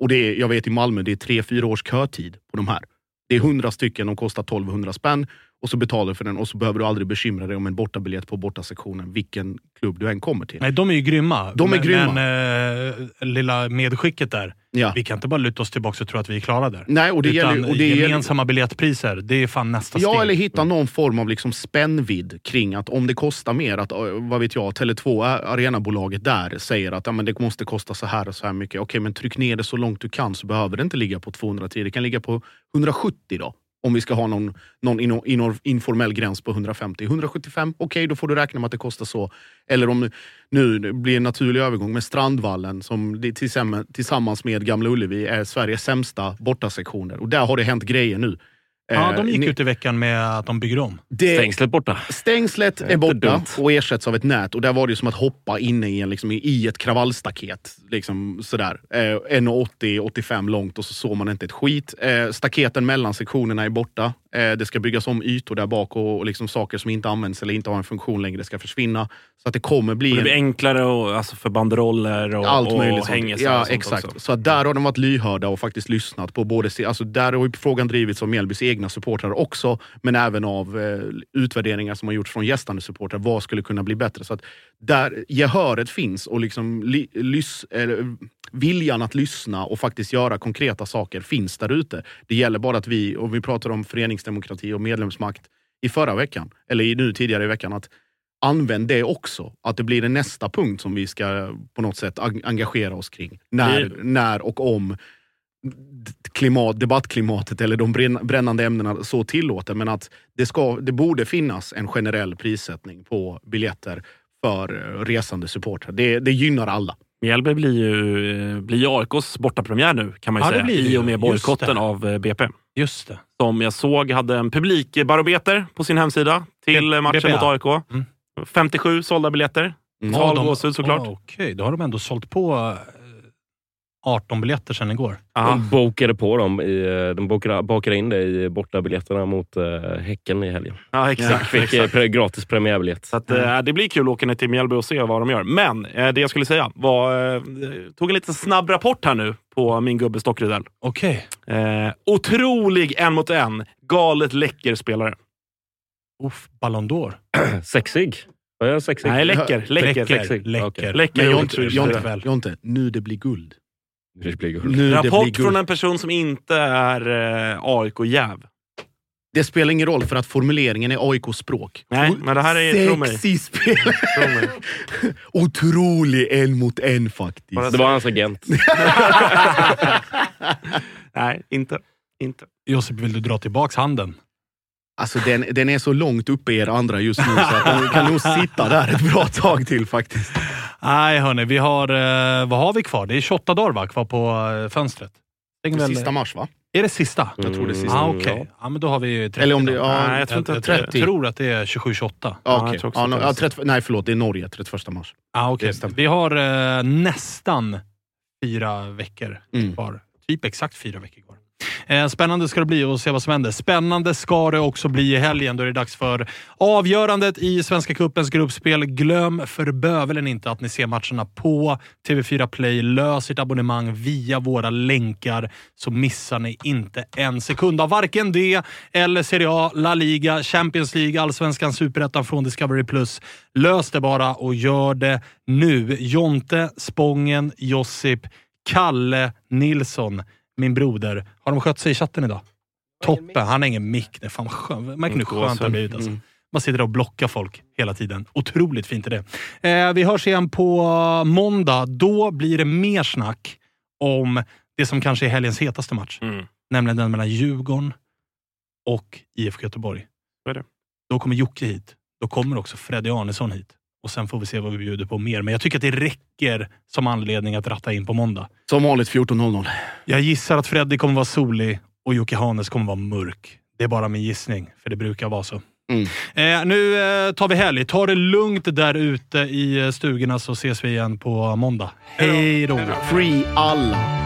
Och det är, jag vet i Malmö, det är tre, fyra års kötid på de här. Det är hundra stycken, de kostar 1200 spänn och så betalar du för den och så behöver du aldrig bekymra dig om en bortabiljett på bortasektionen, vilken klubb du än kommer till. Nej, de är ju grymma. De är men, grymma. Men eh, lilla medskicket där. Ja. Vi kan inte bara luta oss tillbaka och tro att vi är klara där. Nej, och det Utan gäller- och det gäller- gemensamma biljettpriser, det är fan nästa Ja, steg. eller hitta någon form av liksom spännvidd kring att om det kostar mer, att eh, vad vet jag, Tele2, ä- arenabolaget där säger att ja, men det måste kosta så här och så här mycket. Okej, men tryck ner det så långt du kan så behöver det inte ligga på 210. Det kan ligga på 170 då. Om vi ska ha någon, någon in, in, informell gräns på 150. 175, okej då får du räkna med att det kostar så. Eller om nu det blir en naturlig övergång med Strandvallen som det tillsammans med Gamla Ullevi är Sveriges sämsta bortasektioner. Och där har det hänt grejer nu. Ja, Eh, de gick ni- ut i veckan med att de bygger om. det, Stängslet borta. Stängslet är borta dumt. och ersätts av ett nät. Och där var det ju som att hoppa inne i, en, liksom, i- ett kravallstaket. Liksom, sådär. Eh, 1,80-85 långt och så såg man inte ett skit. Eh, staketen mellan sektionerna är borta. Eh, det ska byggas om ytor där bak och, och liksom saker som inte används eller inte har en funktion längre ska försvinna. Så att det kommer bli... Och det blir en- enklare och, alltså för banderoller och, allt och möjligt. hängesar Ja, och sånt exakt. också. Så att där har de varit lyhörda och faktiskt lyssnat på både... Alltså där har ju frågan drivits av Mjällbys egna supportrar också, men även av eh, utvärderingar som har gjorts från gästande supportrar. Vad skulle kunna bli bättre? Så att där gehöret finns och liksom li, lys, eller, viljan att lyssna och faktiskt göra konkreta saker finns där ute. Det gäller bara att vi, och vi pratar om föreningsdemokrati och medlemsmakt i förra veckan, eller nu tidigare i veckan, att använd det också. Att det blir en nästa punkt som vi ska på något sätt eng- engagera oss kring. När, när och om klimat, debattklimatet eller de bränn- brännande ämnena så tillåter. Men att det, ska, det borde finnas en generell prissättning på biljetter för eh, resande supportrar. Det, det gynnar alla. Mjällby blir ju eh, blir AIKs bortapremiär nu kan man ju Ja, det säga. blir det I och ju. med bojkotten av eh, BP. Just det. Som jag såg hade en publikbarometer på sin hemsida till B- matchen BPA. mot AIK. Mm. 57 sålda biljetter. Mm. De- gåshud såklart. Ja, Okej, då har de ändå sålt på 18 biljetter sedan igår. Ja. De bokade på dem. I, de bokade, bakade in det i bortabiljetterna mot uh, Häcken i helgen. Ja, exakt. Fick eh, exakt. pre- gratis premiärbiljett. Så att, eh, det blir kul att åka ner till Mjällby och se vad de gör. Men det jag skulle säga var... Tog en liten snabb rapport här nu på min gubbe Stockrydell. Okej. Eh, otrolig en mot en. Galet läcker spelare. Uff, Ballon d'Or. Sexig. Var jag sexig? Nej, läcker. Läcker. Läcker. Läcker. Läcker. Okej. läcker Men Jonte, Jonte. Jonte, nu det blir guld. Det blir guld. Nu det blir Rapport guld. från en person som inte är eh, AIK-jäv. Det spelar ingen roll för att formuleringen är AIK-språk. Nej, men det här är- tro mig. Sexig spel. Otrolig en mot en faktiskt. Det var hans agent. Nej, inte. inte. Josip, vill du dra tillbaks handen? Alltså den, den är så långt uppe i er andra just nu så att den kan nog sitta där ett bra tag till faktiskt. Nej hörni, vi har, eh, vad har vi kvar? Det är 28 dagar va, kvar på eh, fönstret. Stänger väl- Sista mars va? Är det sista? Jag tror det är sista. Ah, Mm, Okej, ja. men då har vi ju 30 Eller om det, ja, Nej, jag tror inte jag, att jag, det- jag 30. tror att det är 27-28. Ja, Ja, okej. jag tror också ja, att no, ja. 30, nej förlåt, det är Norge 31 mars. Ah, okay. Vi har eh, nästan fyra veckor Mm. kvar. Typ exakt fyra veckor kvar. Eh, spännande ska det bli att se vad som händer. Spännande ska det också bli i helgen då är det dags för avgörandet i Svenska cupens gruppspel. Glöm för bövelen inte att ni ser matcherna på TV4 Play. Lös ert abonnemang via våra länkar så missar ni inte en sekund av varken det eller Serie A, La Liga, Champions League, Allsvenskan, Superettan från Discovery+. Lös det bara och gör det nu. Jonte, Spången, Josip, Kalle, Nilsson, min broder. Har de skött sig i chatten idag? Toppen. Han har ingen mick. Det är fan skön. Märker ni hur skönt det har blivit? Alltså. Mm. Man sitter där och blockar folk hela tiden. Otroligt fint är det. Eh, vi hörs igen på måndag. Då blir det mer snack om det som kanske är helgens hetaste match. Mm. Nämligen den mellan Djurgården och IFK Göteborg. Så är det. Då kommer Jocke hit. Då kommer också Freddy Arnesson hit. Och sen får vi se vad vi bjuder på mer. Men jag tycker att det räcker som anledning att ratta in på måndag. Som vanligt 14.00. Jag gissar att Freddy kommer vara solig och Jocke Hanes kommer vara mörk. Det är bara min gissning, för det brukar vara så. Mm. Eh, nu eh, tar vi helg. Ta det lugnt där ute i eh, stugorna så ses vi igen på måndag. Hej då! Free alla!